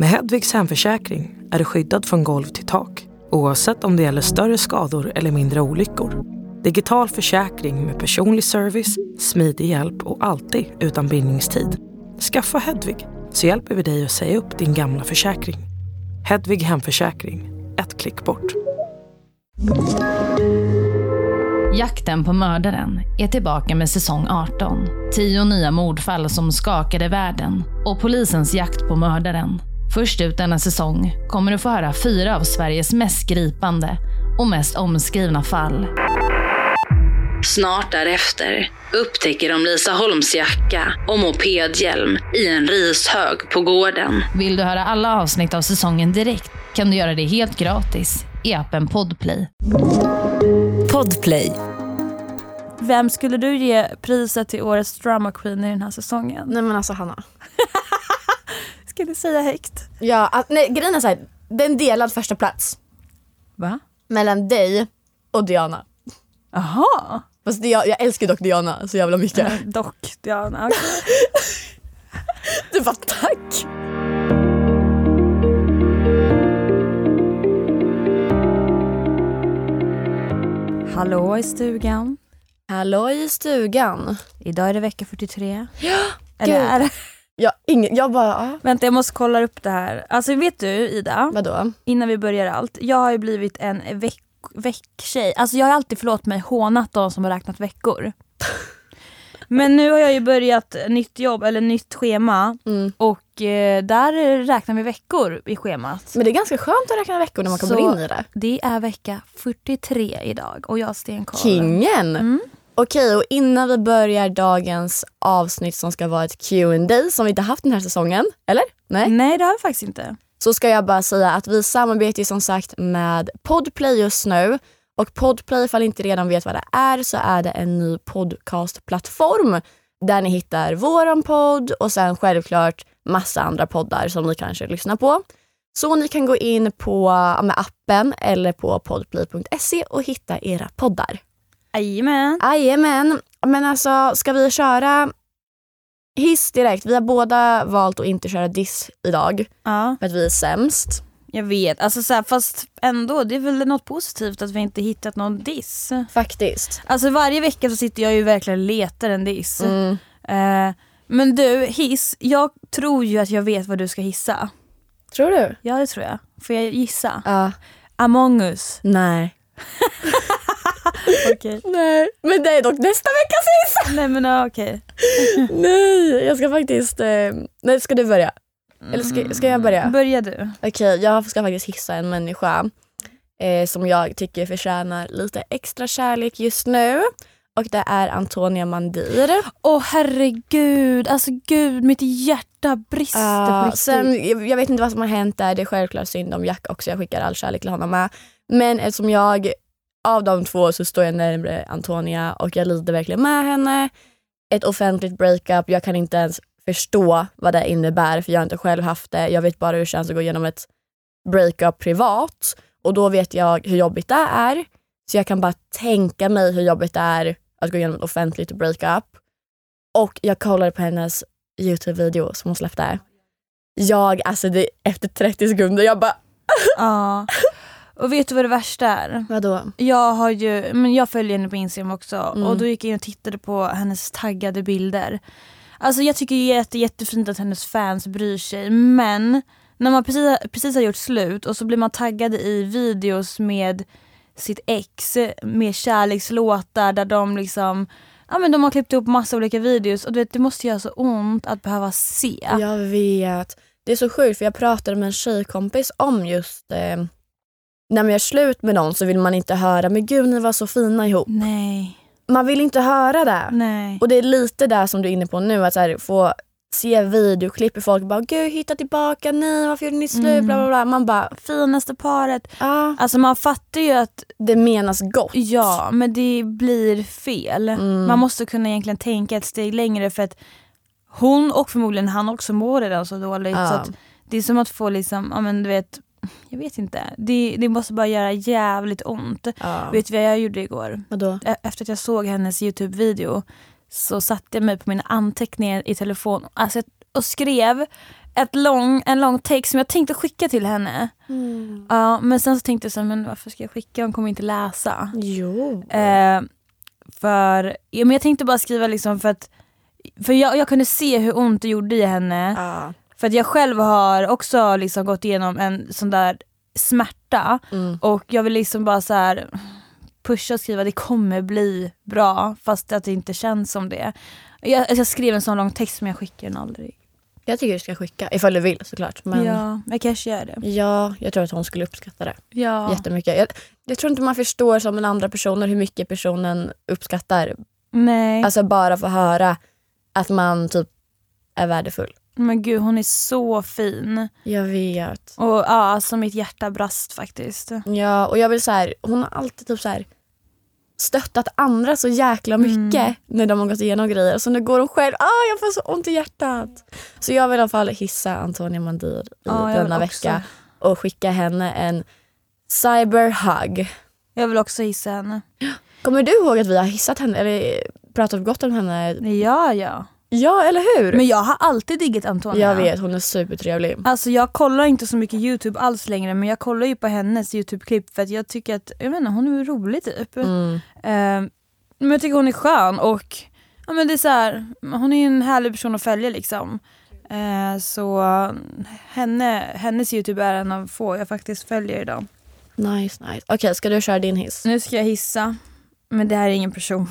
Med Hedvigs hemförsäkring är du skyddad från golv till tak oavsett om det gäller större skador eller mindre olyckor. Digital försäkring med personlig service, smidig hjälp och alltid utan bindningstid. Skaffa Hedvig så hjälper vi dig att säga upp din gamla försäkring. Hedvig Hemförsäkring, ett klick bort. Jakten på mördaren är tillbaka med säsong 18. Tio nya mordfall som skakade världen och polisens jakt på mördaren. Först ut denna säsong kommer du få höra fyra av Sveriges mest gripande och mest omskrivna fall. Snart därefter upptäcker de Lisa Holms jacka och mopedhjälm i en rishög på gården. Vill du höra alla avsnitt av säsongen direkt kan du göra det helt gratis i appen Podplay. Podplay. Vem skulle du ge priset till årets drama queen i den här säsongen? Nej men alltså Hanna. Du säga högt? Ja, att, nej, grejen är såhär, det är en delad första plats Va? mellan dig och Diana. Jaha. Fast jag, jag älskar dock Diana så jävla mycket. Dock, Diana. okej. Du bara tack. Hallå i stugan. Hallå i stugan. Idag är det vecka 43. Ja, Eller gud. är det? Jag, ingen, jag bara, ah, Vänta jag måste kolla upp det här. Alltså vet du Ida, vadå? innan vi börjar allt. Jag har ju blivit en veck vecktjej. Alltså jag har alltid, förlåt mig, hånat de som har räknat veckor. Men nu har jag ju börjat nytt jobb, eller nytt schema. Mm. Och eh, där räknar vi veckor i schemat. Men det är ganska skönt att räkna veckor när man kommer Så- in i det. Det är vecka 43 idag och jag har stenkoll. Kingen! Mm. Okej, och innan vi börjar dagens avsnitt som ska vara ett Q&A som vi inte haft den här säsongen, eller? Nej? Nej det har vi faktiskt inte. Så ska jag bara säga att vi samarbetar som sagt med Podplay just nu. Och Podplay, ifall ni inte redan vet vad det är, så är det en ny podcastplattform där ni hittar våran podd och sen självklart massa andra poddar som ni kanske lyssnar på. Så ni kan gå in på med appen eller på podplay.se och hitta era poddar. Jajamän. Jajamän. Men alltså, ska vi köra hiss direkt? Vi har båda valt att inte köra diss idag Ja, för att vi är sämst. jag vet. Alltså, så här, fast ändå, det är väl något positivt att vi inte hittat någon diss. Faktiskt. Alltså varje vecka så sitter jag ju verkligen och letar en diss. Mm. Eh, men du, hiss. Jag tror ju att jag vet vad du ska hissa. Tror du? Ja det tror jag. Får jag gissa? Ja. Among us. Nej. Okej. Nej. Men det är dock nästa veckas hiss! Nej men ja, okej. Nej, jag ska faktiskt... Eh, nej, ska du börja? Eller ska, ska jag börja? Börja du. Okej, jag ska faktiskt hissa en människa eh, som jag tycker förtjänar lite extra kärlek just nu. Och det är Antonia Mandir. Åh herregud, alltså gud mitt hjärta brister på Ja, riktigt. sen, jag, jag vet inte vad som har hänt där. Det är självklart synd om Jack också. Jag skickar all kärlek till honom med. Men eftersom jag, av de två så står jag närmare Antonia och jag lider verkligen med henne. Ett offentligt breakup, jag kan inte ens förstå vad det innebär för jag har inte själv haft det. Jag vet bara hur det känns att gå igenom ett breakup privat och då vet jag hur jobbigt det är. Så jag kan bara tänka mig hur jobbigt det är att gå igenom ett offentligt breakup. Och jag kollade på hennes Youtube-video som hon släppte. Jag, alltså det, efter 30 sekunder, jag bara Ja. Och vet du vad det värsta är? vadå? Jag har ju, men jag följer henne på Instagram också Mm. och då gick jag in och tittade på hennes taggade bilder. Alltså jag tycker det är jätte, jättefint att hennes fans bryr sig men när man precis, precis har gjort slut och så blir man taggad i videos med sitt ex med kärlekslåtar där de liksom Ja men de har klippt ihop massa olika videos och du vet, det måste göra så ont att behöva se. Jag vet. Det är så sjukt för jag pratade med en tjejkompis om just eh, när man gör slut med någon så vill man inte höra men gud ni var så fina ihop. Nej, Man vill inte höra det. nej. Och det är lite där som du är inne på nu att så här, få se videoklipp hur folk bara gud hitta tillbaka, nej varför gjorde ni slut? Mm. Bla, bla, bla. Man bara Finaste paret. ja, Alltså man fattar ju att det menas gott. Ja, men det blir fel. Mm. Man måste kunna egentligen tänka ett steg längre för att hon och förmodligen han också mår redan så dåligt. Ja. Så det är som att få liksom, ja men du vet, jag vet inte. Det, det måste bara göra jävligt ont. Ja. Vet du vad jag gjorde igår? Vadå? E- Efter att jag såg hennes Youtube-video så satte jag mig på mina anteckningar i telefon alltså, och skrev ett lång, en lång text som jag tänkte skicka till henne. Ja, men sen så tänkte jag så här, men varför ska jag skicka? Hon kommer inte läsa. Jo. Eh, för, ja, men jag tänkte bara skriva liksom för att för jag, jag kunde se hur ont det gjorde i henne. Ja. För att jag själv har också liksom gått igenom en sån där smärta Mm. och jag vill liksom bara så här pusha och skriva det kommer bli bra fast att det inte känns som det. Jag, jag skrev en sån lång text men jag skickar den aldrig. Jag tycker du ska skicka, ifall du vill såklart. Men ja. Ja, jag kanske gör det. jag tror att hon skulle uppskatta det Ja. jättemycket. Jag, jag tror inte man förstår som en andra personer hur mycket personen uppskattar. Nej, Alltså bara få höra att man typ är värdefull. Men gud hon är så fin. Jag vet. Och ja, alltså mitt hjärta brast faktiskt. Ja, och jag vill så här, hon har alltid typ så här stöttat andra så jäkla mycket när de har gått igenom grejer. Så nu går hon själv, ah, jag får så ont i hjärtat. Så jag vill i alla fall hissa Antonia Mandir i Ja, denna också. vecka och skicka henne en cyberhug. Jag vill också hissa henne. Kommer du ihåg att vi har hissat henne eller pratat gott om henne? Ja, ja. Ja, eller hur? Men jag har alltid diggat Antonia. jag vet, hon är supertrevlig. Alltså jag kollar inte så mycket youtube alls längre men jag kollar ju på hennes youtube-klipp för att jag tycker att, jag inte, hon är rolig typ. Mm. Eh, men jag tycker hon är skön och ja, men det är så här, hon är en härlig person att följa liksom. Eh, så henne, hennes youtube är en av få jag faktiskt följer idag. Nice, nice. Okej, ska du köra din hiss? Nu ska jag hissa, men det här är ingen person.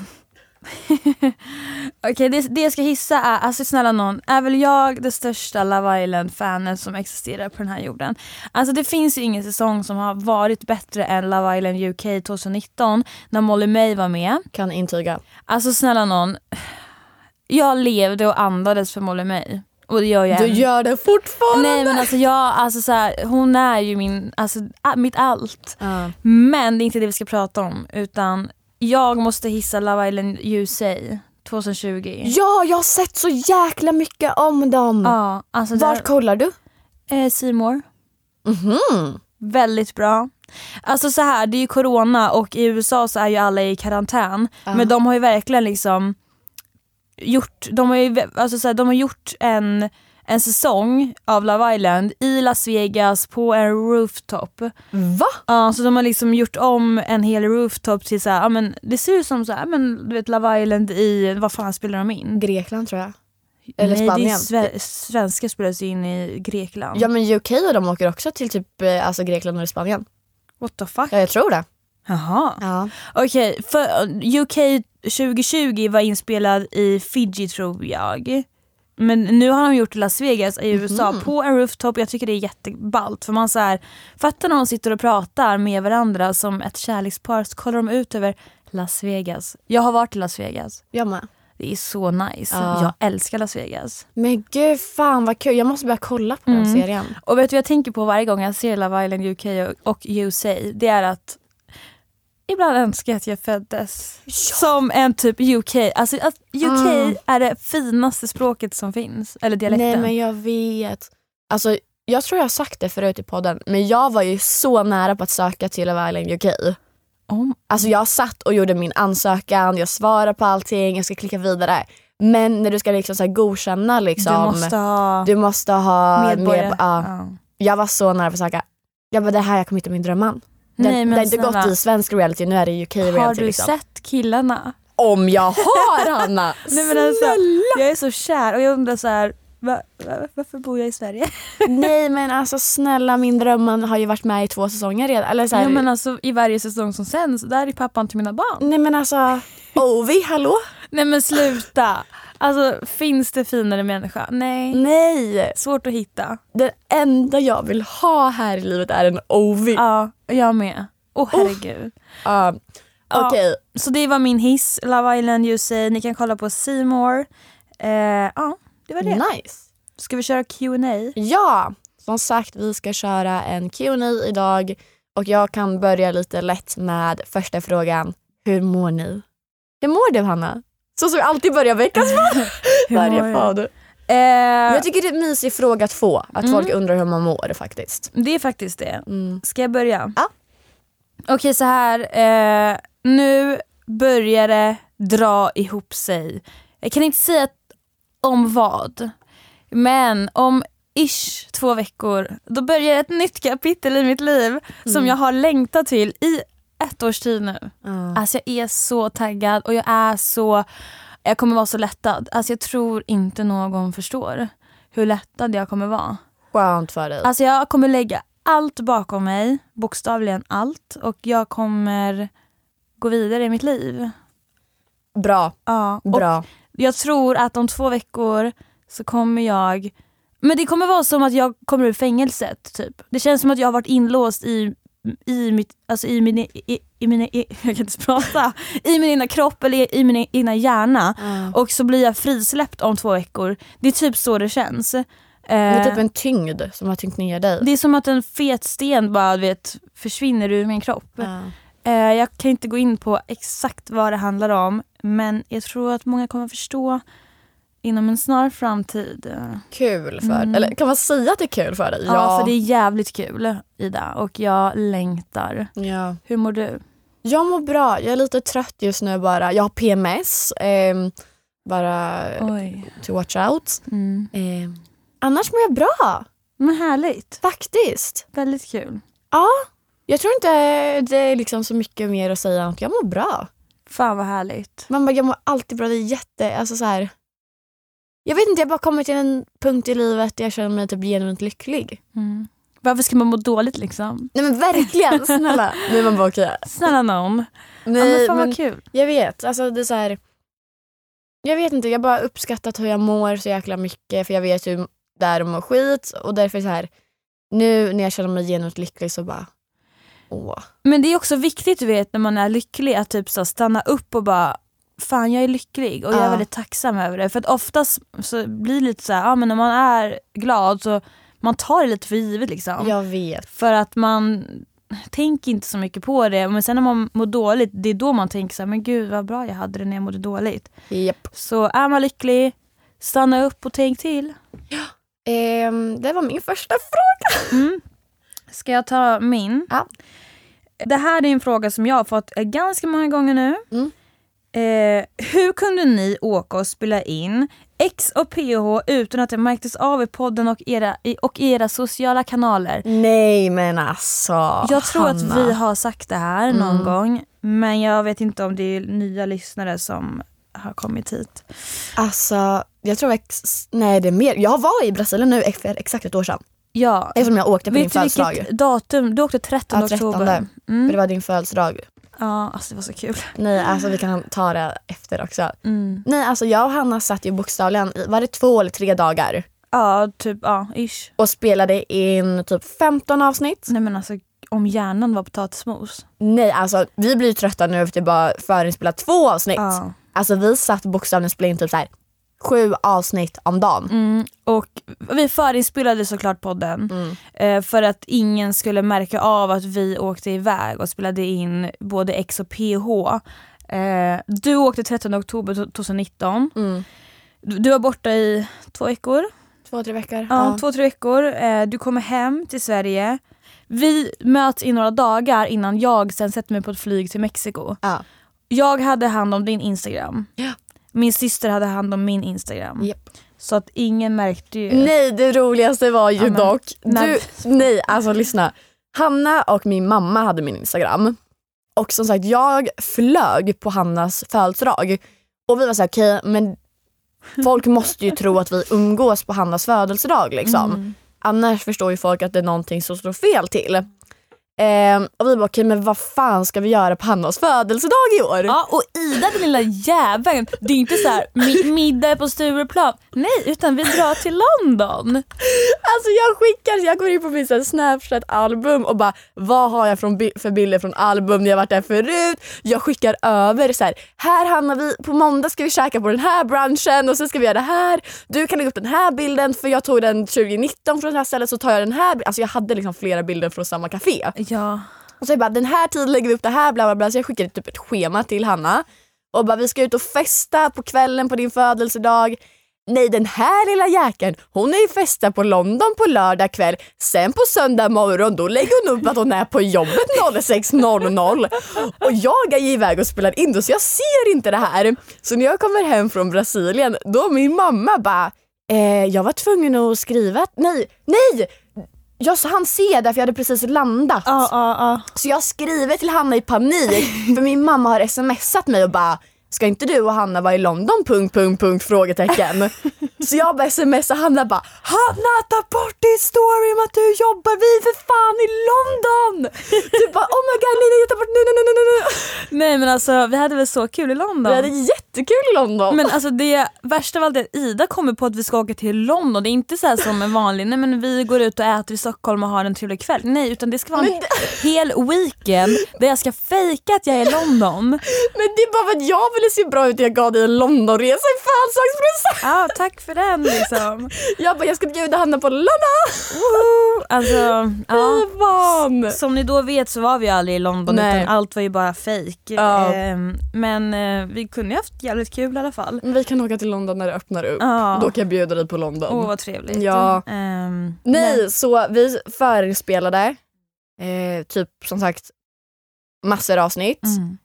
Okej, det, det jag ska hissa är, alltså snälla någon, är väl jag det största Love Island-fanet som existerar på den här jorden? Alltså det finns ju ingen säsong som har varit bättre än Love Island UK 2019 när Molly May var med. Kan intyga. Alltså snälla någon, jag levde och andades för Molly May. Och det gör jag Du gör det fortfarande! Nej men alltså jag, alltså så här, hon är ju min, alltså mitt allt. Ja. Men det är inte det vi ska prata om utan jag måste hissa Love Island USA 2020. Ja, jag har sett så jäkla mycket om dem. Ja, alltså Vart där, kollar du? eh, Seymour. Mhm. Väldigt bra. Alltså så här, det är ju corona och i USA så är ju alla i karantän. Men de har ju verkligen liksom gjort, de har ju, alltså så här, de har gjort en, en säsong av Love Island i Las Vegas på en rooftop. Va? Ja, så de har liksom gjort om en hel rooftop till så här, ja, men det ser ut som så här, men du vet Love Island i, vad fan spelar de in? Grekland tror jag. Eller Nej, Spanien. Sve- svenska spelas in i Grekland. Ja men UK och de åker också till typ eh, alltså Grekland eller Spanien. What the fuck? Ja jag tror det. Jaha. Ja. Okej, uh, UK 2020 var inspelad i Fiji tror jag. Men nu har de gjort Las Vegas i USA på en rooftop. Jag tycker det är jätteballt. För man så här, fattar när de sitter och pratar med varandra som ett kärlekspar så kollar de ut över Las Vegas. Jag har varit i Las Vegas. Jag med. Det är så nice. Ja. Jag älskar Las Vegas. Men gud fan vad kul. Jag måste börja kolla på den serien. Och vet du vad jag tänker på varje gång jag ser Love Island UK och USA? Det är att ibland önskar jag att jag föddes som en typ UK. Alltså UK Mm. är det finaste språket som finns. Eller dialekten. Nej men jag vet. Alltså jag tror jag har sagt det förut i podden men jag var ju så nära på att söka till Love Island UK. Om- Alltså jag satt och gjorde min ansökan, jag svarade på allting, jag ska klicka vidare. Men när du ska liksom så godkänna liksom. du måste ha du måste ha medborgare. med- ja. Ja. Jag var så nära på att söka. Jag bara det här jag kommer hitta min drömman. Det, Nej, men det har inte gått i svensk reality, nu är det UK reality. Har du liksom. sett killarna? Om jag har Hanna! Nej, men alltså, jag är så kär och jag undrar så här, va, va, varför bor jag i Sverige? Nej men alltså snälla min drömman har ju varit med i två säsonger redan. Eller så här, Ja, men alltså, I varje säsong som sänds, där är pappan till mina barn. Nej men alltså, Ovi, hallå? Nej men sluta! Alltså finns det finare människa? Nej. Nej! Svårt att hitta. Det enda jag vill ha här i livet är en Ovi. Ja, jag med. Åh herregud. Ja. Ja. Okej, Så det var min hiss, Love Island USA. Ni kan kolla på More. Eh, ja, det var det. nice. Ska vi köra Q&A? Ja, som sagt vi ska köra en Q&A idag och jag kan börja lite lätt med första frågan. Hur mår ni? Hur mår du Hanna? Så som vi alltid börjar veckans mår varje podd. Eh, Jag tycker det är en mysig fråga att få, att Mm. folk undrar hur man mår faktiskt. det är faktiskt det. Mm. Ska jag börja? Ja. Okej så här. Eh, nu börjar det dra ihop sig. Jag kan inte säga om vad. Men om ish två veckor, då börjar ett nytt kapitel i mitt liv som jag har längtat till i ett års tid nu. Ja. Alltså jag är så taggad och jag är så, jag kommer vara så lättad. Alltså jag tror inte någon förstår hur lättad jag kommer vara. Skönt för dig. Alltså jag kommer lägga allt bakom mig, bokstavligen allt och jag kommer gå vidare i mitt liv. Bra, Ja, bra. jag tror att om två veckor så kommer jag men det kommer vara som att jag kommer ur fängelset typ. Det känns som att jag har varit inlåst i, i mitt, alltså i min, i, i min, i, jag kan inte prata, i min egna kropp eller i min egna hjärna. Och så blir jag frisläppt om två veckor. Det är typ så det känns. Det är Eh, typ en tyngd som har tyngt ner dig. det är som att en fet sten bara vet, försvinner ur min kropp. Eh, jag kan inte gå in på exakt vad det handlar om men jag tror att många kommer förstå inom en snar framtid. Eh, Kul för Mm. Eller kan man säga att det är kul för dig? Ja, för det är jävligt kul Ida och jag längtar. ja. Hur mår du? Jag mår bra. Jag är lite trött just nu bara. Jag har PMS. ehm, bara Oj. to watch out. Mm. Ehm, annars mår jag bra. Men härligt. Faktiskt. Väldigt kul. Jag tror inte det är liksom så mycket mer att säga än att jag mår bra. Fan vad härligt. Man bara, jag mår alltid bra. Det är jätte... Alltså så här, jag vet inte, jag har bara kommit till en punkt i livet där jag känner mig typ genuint lycklig. Mm. Varför ska man må dåligt liksom? Nej men verkligen, snälla. Nu är man bara okej. Snälla någon. ja, Nej, men fan men vad kul. jag vet. Alltså det är så här, Jag vet inte, jag har bara uppskattat hur jag mår så jäkla mycket för jag vet hur det är att må skit och därför så här nu när jag känner mig genuint lycklig så bara åh. Men det är också viktigt du vet när man är lycklig att typ så stanna upp och bara Fan jag är lycklig och jag är Ja. väldigt tacksam över det. För att oftast så blir det lite så här, ja men när man är glad så man tar det lite för givet liksom. Jag vet. För att man tänker inte så mycket på det. Men sen när man mår dåligt, det är då man tänker så här, men gud vad bra jag hade det när jag mådde dåligt. Japp. Så är man lycklig, stanna upp och tänk till. Ehm, det var min första fråga. Mm. Ska jag ta min? Ja. Det här är en fråga som jag har fått eh, ganska många gånger nu. Mm. Eh, hur kunde ni åka och spela in X och PH utan att det märktes av i podden och era, och era sociala kanaler? Nej men alltså Jag tror att Hanna. vi har sagt det här någon Mm. gång men jag vet inte om det är nya lyssnare som har kommit hit. Alltså jag tror ex- nej det är mer. Jag var i Brasilien nu för exakt ett år sedan. Ja. Eftersom jag åkte på din Vet du födelsedag. vilket datum? Du åkte 13 Ja, 13. oktober. Mm. det var din födelsedag. Ja, alltså det var så kul. Nej alltså vi kan ta det efter också. Mm. Nej alltså jag och Hanna satt ju bokstavligen i, var det två eller tre dagar Ja, typ ja, ish. och spelade in typ 15 avsnitt. Nej men alltså om hjärnan var potatismos. Nej alltså vi blir ju trötta nu efter att bara förinspela två avsnitt. Ja. Alltså vi satt bokstavligen och spelade in typ så här sju avsnitt om dagen. Mm, och vi förinspelade såklart podden Mm. eh, för att ingen skulle märka av att vi åkte iväg och spelade in både X och PH. Eh, du åkte 13 oktober 2019. Mm. Du, du var borta i två veckor. Två, tre veckor. Ja, två, tre veckor. Eh, du kommer hem till Sverige. Vi möts i några dagar innan jag sen sätter mig på ett flyg till Mexiko. Ja. Jag hade hand om din Instagram. Ja. Min syster hade hand om min Instagram. Japp. Så att ingen märkte ju. Nej det roligaste var ju Ja, men- dock, du, nej alltså lyssna. Hanna och min mamma hade min Instagram. Och som sagt jag flög på Hannas födelsedag. Och vi var såhär okej men folk måste ju tro att vi umgås på Hannas födelsedag liksom. Mm. Annars förstår ju folk att det är någonting som står fel till. Ehm, och vi bara okej men vad fan ska vi göra på Hannas födelsedag i år? Ja och Ida den lilla jäveln, det är inte så här mi- middag på Stureplan. Nej utan vi drar till London. Alltså jag skickar, jag går in på min så här snapchat-album och bara vad har jag från, för bilder från album när jag varit där förut. Jag skickar över så här, här hamnar vi, på måndag ska vi käka på den här brunchen och sen ska vi göra det här. Du kan lägga upp den här bilden för jag tog den 2019 från det här stället så tar jag den här. Alltså jag hade liksom flera bilder från samma café. Ja. Och så jag bara den här tiden lägger vi upp det här bla bla bla. Så jag skickade typ ett schema till Hanna. Och bara vi ska ut och festa på kvällen på din födelsedag. Nej den här lilla jäkeln hon är ju festa på London på lördag kväll. Sen på söndag morgon då lägger hon upp att hon är på jobbet 06.00. Och jag är ju iväg och spelar in då så jag ser inte det här. Så när jag kommer hem från Brasilien då min mamma bara Eh, jag var tvungen att skriva, nej, nej! Jag hann se det för jag hade precis landat. Ja, ja, ja. Så jag skriver till Hanna i panik för min mamma har smsat mig och bara Ska inte du och Hanna vara i London? Punkt, punkt, punkt, frågetecken. Så jag bara smsar Hanna bara Hanna ta bort din story om att du jobbar, vi är för fan i London! Du bara oh my god nej nej ta bort nej nej nej nej nej. Men alltså vi hade väl så kul i London. Vi hade jättekul i London. Men alltså det värsta av allt är att Ida kommer på att vi ska åka till London. Det är inte så här som en vanlig, nej men vi går ut och äter i Stockholm och har en trevlig kväll. Nej utan det ska vara en Men hel weekend där jag ska fejka att jag är i London. Men det är bara för att jag ville se bra ut jag gav dig en Londonresa i födelsedagspresent. Ja tack för den liksom. Jag bara jag ska bjuda Hanna på London. Woho! Alltså, ja. Fan. Som ni då vet så var vi aldrig i London Nej. utan allt var ju bara fejk. Ja. Ehm, men eh, vi kunde ju haft jävligt kul i alla fall. Vi kan åka till London när det öppnar upp. Ja. Då kan jag bjuda dig på London. Åh vad trevligt. Ja. Ehm, Nej, så vi förespelade eh, typ som sagt massor avsnitt. men- Mm,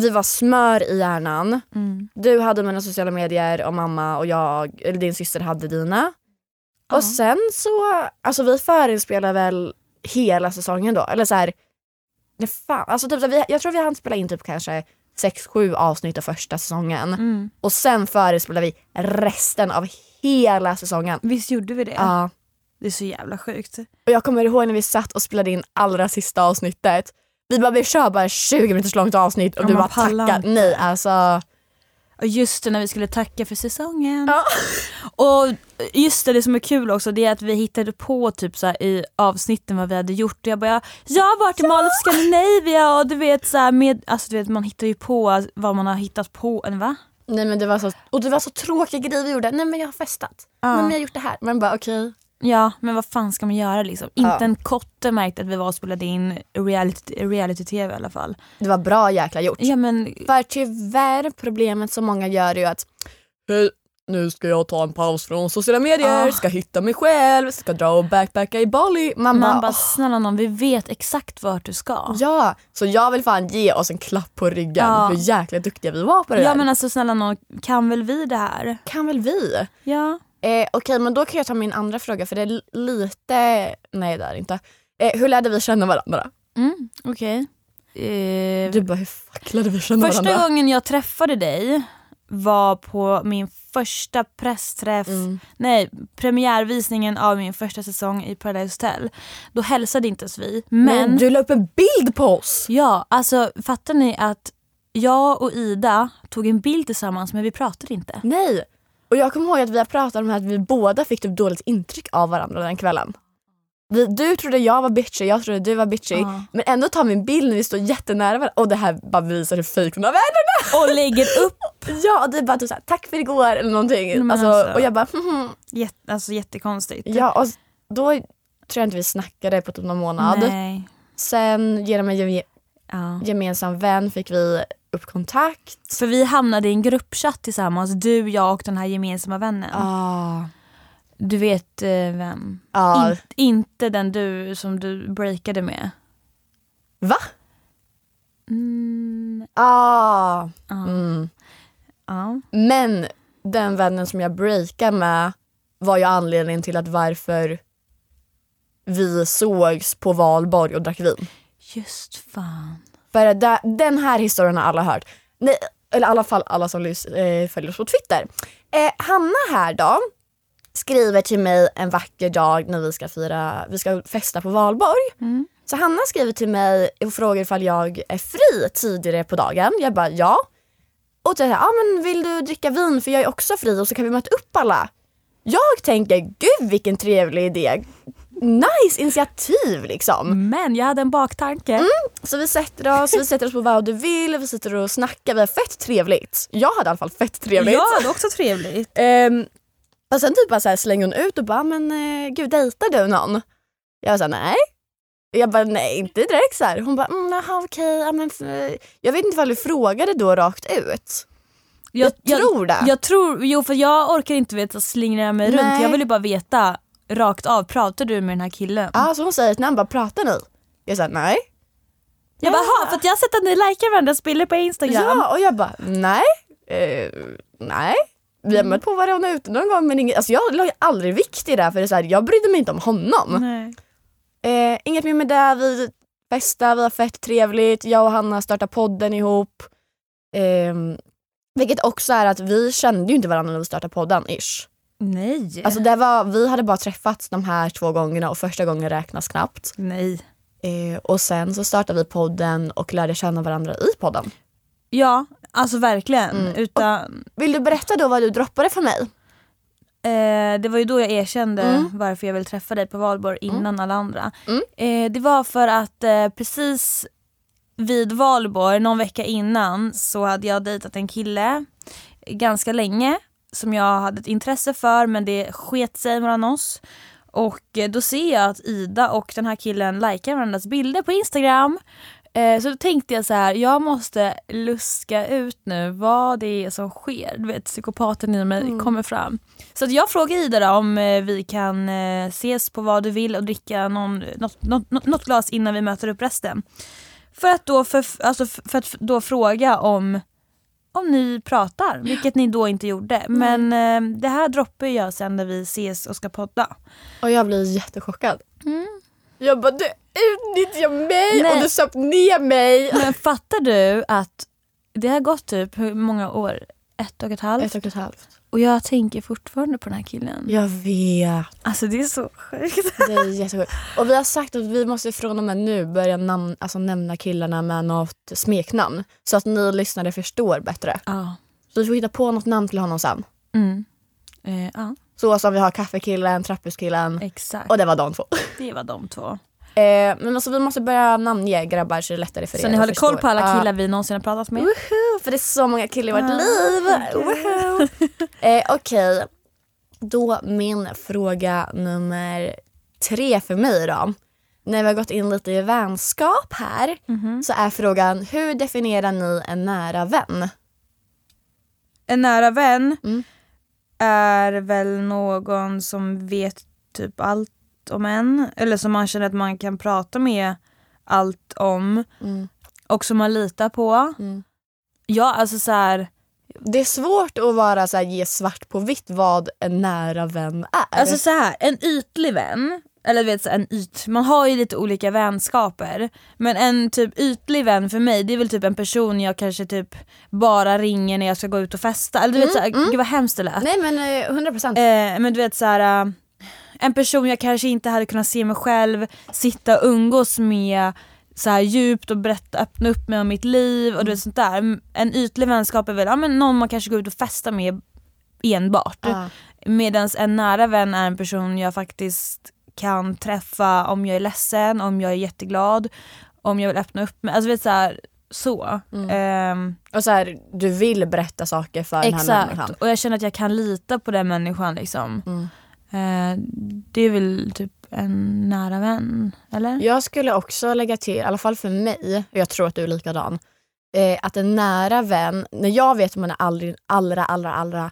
Vi var smör i hjärnan. mm. Du hade mina sociala medier och mamma och jag, eller din syster hade dina. Ja. Och sen så, alltså vi förespelade väl hela säsongen då. Eller så här, nej fan, alltså typ så här, vi, jag tror vi hann spela in typ kanske 6-7 avsnitt av första säsongen. Mm. Och sen förespelade vi resten av hela säsongen. Visst gjorde vi det? Ja. Det är så jävla sjukt. Och jag kommer ihåg när vi satt och spelade in allra sista avsnittet. Vi bara, vi kör bara 20 minuters långt avsnitt och Ja, du bara tackar. Nej alltså. Just det när vi skulle tacka för säsongen. Ja. Och just det, det som är kul också det är att vi hittade på typ så här, i avsnitten vad vi hade gjort. Och jag bara, jag har varit i Mall of Scandinavia och du vet så här, med, alltså du vet man hittar ju på vad man har hittat på, va? Nej men det var så, och det var så tråkiga grejer vi gjorde. Nej men jag har festat. Ja. Nej men jag har gjort det här. Man bara okej. Ja men vad fan ska man göra liksom? Inte Ja. en kotte märkte att vi var och spelade in reality- reality-tv i alla fall. Det var bra jäkla gjort. Ja men För tyvärr problemet som många gör är ju att Hej, nu ska jag ta en paus från sociala medier, Ah. ska hitta mig själv, ska dra och backpacka i Bali. Man, man bara, "Åh." snälla någon vi vet exakt vart du ska. Ja, så jag vill fan ge oss en klapp på ryggen Ja. hur jäkla duktiga vi var på det Ja där. men alltså snälla någon kan väl vi det här? kan väl vi? Ja. Eh, Okej men då kan jag ta min andra fråga för det är li- lite, nej det är inte. Eh, hur lärde vi känna varandra? Mm, Okej. Eh, Du bara hur fuck lärde vi känna Första varandra? gången jag träffade dig var på min första pressträff, Mm. nej premiärvisningen av min första säsong i Paradise Hotel. Då hälsade inte ens vi. Men, Men, du la upp en bild på oss! ja, alltså fattar ni att jag och Ida tog en bild tillsammans men vi pratade inte. Nej! Och jag kommer ihåg att vi har pratat om det här att vi båda fick typ dåligt intryck av varandra den kvällen. Vi, du trodde jag var bitchy, jag trodde du var bitchy. Ja. Men ändå tar vi en bild när vi står jättenära varandra och det här bara visar hur fejk hon har vännerna. Och lägger upp, Ja och du bara typ såhär, tack för igår eller någonting. Alltså, alltså- Och jag bara mhm. jätte, alltså jättekonstigt. Ja och då tror jag inte vi snackade på typ någon månad. Nej. Sen genom en Ja. gemensam vän fick vi upp kontakt. För vi hamnade i en gruppchatt tillsammans, du, jag och den här gemensamma vännen. Ah. Du vet eh, vem? Ah. In, inte den du som du breakade med. Va? Mm, Ah. ja. Mm. ja. Men den vännen som jag breakade med var ju anledningen till att varför vi sågs på valborg och drack vin. Just fan. För det, den här historien har alla hört. Nej, eller i alla fall alla som eh, följer oss på Twitter. Eh, Hanna här då skriver till mig en vacker dag när vi ska fira, vi ska festa på valborg. Mm. Så Hanna skriver till mig och frågar ifall jag är fri tidigare på dagen. Jag bara ja. Och så säger ah, men vill du dricka vin för jag är också fri och så kan vi möta upp alla. Jag tänker gud vilken trevlig idé. Nice initiativ liksom. Men jag hade en baktanke. Så vi sätter oss, vi sätter oss på vad du vill, vi sitter och snackar, vi har fett trevligt. Jag hade i alla fall fett trevligt. Jag hade också trevligt. Ehm, och sen typ bara så här slänger hon ut och bara, men eh, gud dejtar du någon? Jag sa nej. Jag bara nej inte direkt så här. Hon bara, mm, jaha okej, ja, men f- jag vet inte ifall du frågade då rakt ut. Jag, tror det. Jag tror, jo för jag orkar inte veta slingra mig runt. Nej. Jag vill ju bara veta rakt av, pratar du med den här killen? Ja, så hon säger till namn, bara pratar ni? Jag sa nej. Jag bara, "Ha, för att jag har sett att ni likar varandras bilder på Instagram. Ja, och jag bara nej, eh, nej. Vi har mött på varandra ute någon gång men inget, alltså jag la ju aldrig vikt i det för det är så här, jag brydde mig inte om honom. Nej. Eh, inget mer med det, vi festar, vi har fett trevligt, jag och Hanna startar podden ihop. Eh, vilket också är att vi kände ju inte varandra när vi startade podden ish. Nej. Alltså det var, vi hade bara träffats de här två gångerna och första gången räknas knappt. Nej. Eh, och sen så startade vi podden och lärde känna varandra i podden. Ja, alltså verkligen. Mm. Utan, Vill du berätta då vad du droppade för mig? eh, det var ju då jag erkände Mm. varför jag ville träffa dig på valborg innan alla andra. Mm. Eh, det var för att eh, precis vid valborg, någon vecka innan, så hade jag dejtat en kille ganska länge som jag hade ett intresse för men det sket sig mellan oss. Och eh, då ser jag att Ida och den här killen likar varandras bilder på Instagram. Eh, så då tänkte jag så här, jag måste luska ut nu vad det är som sker. Du vet, psykopaten i mig kommer fram. Så jag frågar Ida då om eh, vi kan ses på vad du vill och dricka någon, något, något, något- glas innan vi möter upp resten. För att då, för, alltså för att då fråga om, om ni pratar, vilket ni då inte gjorde. Men eh, det här droppar jag sen när vi ses och ska podda. Och jag blir jättechockad. Jag bara, du utnyttjar mig Nej. och du söp ner mig. Men fattar du att det har gått typ hur många år? Ett och ett halvt? Ett och ett halvt. Och jag tänker fortfarande på den här killen. Jag vet. Alltså det är så sjukt. Det är jättesjukt. Och vi har sagt att vi måste från och med nu börja namn, alltså nämna killarna med något smeknamn. Så att ni lyssnare förstår bättre. Ja. Så vi får hitta på något namn till honom sen. mm. eh, ja, Så som vi har kaffekillen, trappuskillen exakt. och det var de två. Det var de två. Eh, men alltså vi måste börja namnge grabbar så det är lättare för er Så ni håller koll på alla Ja. killar vi någonsin har pratat med? Woho, för det är så många killar i vårt Ah, liv. okej. Woho. Eh, Okej, då min fråga nummer tre för mig då. När vi har gått in lite i vänskap här Mhm. så är frågan hur definierar ni en nära vän? En nära vän Mm. är väl någon som vet typ allt om en. Eller som man känner att man kan prata med allt om. Mm. Och som man litar på. Mm. Ja, alltså så här. Det är svårt att vara så här, ge svart på vitt vad en nära vän är. Alltså så här, en ytlig vän, eller vet en yt, man har ju lite olika vänskaper. Men en typ ytlig vän för mig det är väl typ en person jag kanske typ bara ringer när jag ska gå ut och festa. Eller du vet såhär, gud vad hemskt det lät. Nej men eh, 100 procent. Eh, men du vet så här. äh, en person jag kanske inte hade kunnat se mig själv sitta och umgås med så här djupt och berätta, öppna upp mig om mitt liv och du vet sånt där. En ytlig vänskap är väl ja, men någon man kanske går ut och festar med enbart. Ja. Medan en nära vän är en person jag faktiskt kan träffa om jag är ledsen, om jag är jätteglad, om jag vill öppna upp mig. Alltså vet så. Här, så. Mm. Ehm, Och så här, du vill berätta saker för den här människan. exakt, och jag känner att jag kan lita på den människan liksom. Mm. Eh, det är väl typ en nära vän, eller? Jag skulle också lägga till, i alla fall för mig, och jag tror att du är likadan, eh, att en nära vän, när jag vet att man är aldrig, allra, allra, allra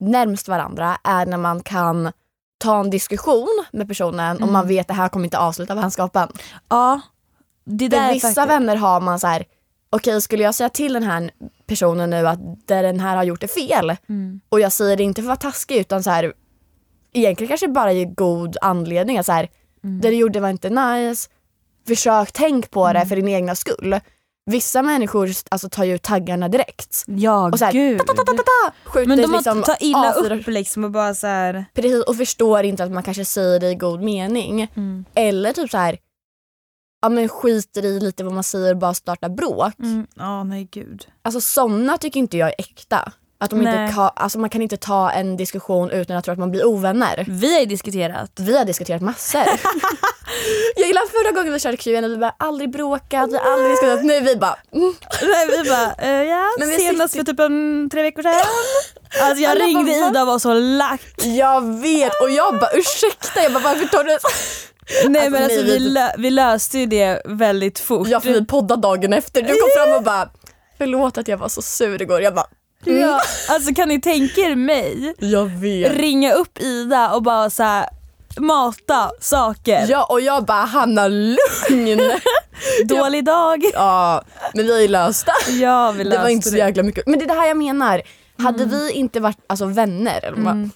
närmst varandra, är när man kan ta en diskussion med personen och Mm. man vet att det här kommer inte avsluta vänskapen. Ja. Det där För vissa faktiskt- vänner har man så här, okej skulle jag säga till den här personen nu att det den här har gjort är fel Mm. och jag säger det inte för att vara taskig utan så här, egentligen kanske bara ge god anledning att så här, Mm. det du gjorde var inte nice, försök tänk på det för din egna skull. Vissa människor alltså, tar ju ut taggarna direkt. Ja, Och så här, gud. ta, ta, ta, ta, ta, skjuter Men de liksom tar illa A4 upp liksom och bara så här. precis, och förstår inte att man kanske säger det i god mening. Mm. Eller typ så här, ja men skiter i lite vad man säger och bara startar bråk. Mm. Ja, nej gud. Alltså sådana tycker inte jag är äkta. Att de Nej. inte ka, alltså man kan inte ta en diskussion utan att tro att man blir ovänner. Vi har ju diskuterat. Vi har diskuterat massor. jag gillar förra gången vi körde Q&A vi bara aldrig bråkat, vi har aldrig diskuterat. Nu vi bara mm. Nej, vi bara, eh, ja, Men vi senast sitter- för typ en, tre veckor sedan. Alltså jag Alla ringde bara? Ida och var så lack. Jag vet och jag bara ursäkta, jag bara varför tar du Nej Alltså, men alltså nej, vi, lö- vi löste ju det väldigt fort. Jag för vi poddade dagen efter, du kom fram och bara förlåt att jag var så sur igår. Jag bara mm. ja, alltså kan ni tänka er mig jag vet. ringa upp Ida och bara så här mata saker. Ja och jag bara Hanna lugn. Dålig dag. ja men vi har ju löst det. Ja vi Det löste var inte så jäkla mycket. Men det är det här jag menar. Hade vi inte varit alltså, vänner, eller Mm.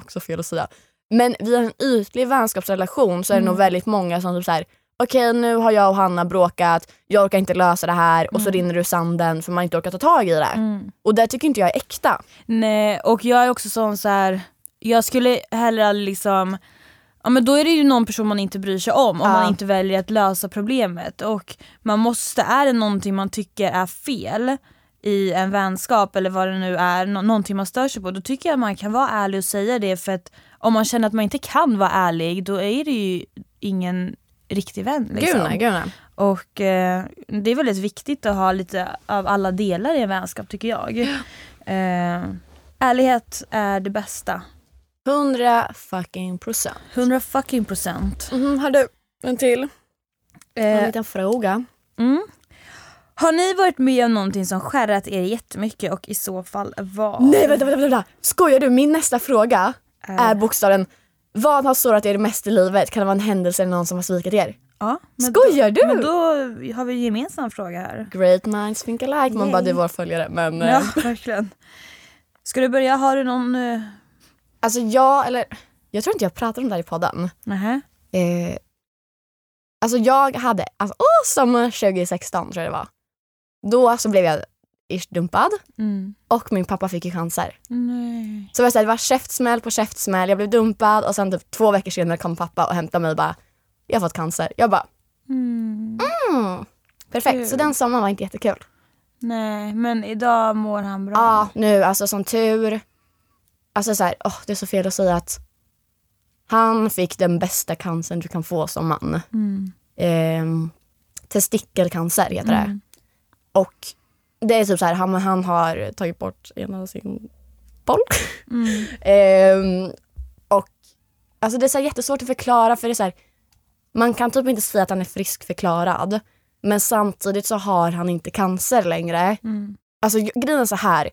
också fel att säga, men vi har en ytlig vänskapsrelation så är det Mm. nog väldigt många som typ så här okej nu har jag och Hanna bråkat, jag orkar inte lösa det här och så rinner det ur sanden för man inte orkar ta tag i det. Mm. Och det tycker inte jag är äkta. Nej, och jag är också sån så här. jag skulle aldrig liksom Ja men då är det ju någon person man inte bryr sig om om Ja. man inte väljer att lösa problemet och man måste, är det någonting man tycker är fel i en vänskap eller vad det nu är, nå- någonting man stör sig på, då tycker jag man kan vara ärlig och säga det för att om man känner att man inte kan vara ärlig då är det ju ingen riktig vän. Liksom. Gud nej, gud nej. Och eh, det är väldigt viktigt att ha lite av alla delar i en vänskap tycker jag. Eh, ärlighet är det bästa. 100 fucking procent. 100 fucking procent. Mm, har du en till? En Eh, liten fråga. mm. Har ni varit med om någonting som skärrat er jättemycket och i så fall vad? Nej vänta, vänta, vänta. Skojar du? Min nästa fråga Eh, är bokstaven vad har sårat er mest i livet? Kan det vara en händelse eller någon som har svikit er? ja, men Skojar då, du? Men då har vi en gemensam fråga här. Great minds think alike. Man Yay. bara, du är vår följare. Men Ja, eh, verkligen. Ska du börja? Har du någon... Uh, alltså jag, eller jag tror inte jag pratade om det här i podden. nähä? Eh, alltså jag hade, alltså, åh, sommar 2016 tror jag det var. Då så blev jag ish dumpad Mm. och min pappa fick ju cancer. Nej. Så det var, så här, det var käftsmäll på käftsmäll, jag blev dumpad och sen typ två veckor senare kom pappa och hämtade mig och bara, jag har fått cancer. Jag bara, Mm. mm, perfekt. Så Kul. den sommaren var inte jättekul. Nej, men idag mår han bra. Ja, nu alltså som tur. Alltså så här, åh, det är så fel att säga att han fick den bästa cancern du kan få som man. Mm. Ehm, testikelcancer heter det. Mm. Och det är typ så här, han, han har tagit bort ena sin boll. Mm. Ehm, och alltså det är så jättesvårt att förklara för det är så här, man kan typ inte säga att han är friskförklarad. Men samtidigt så har han inte cancer längre. Mm. Alltså grejen är så här.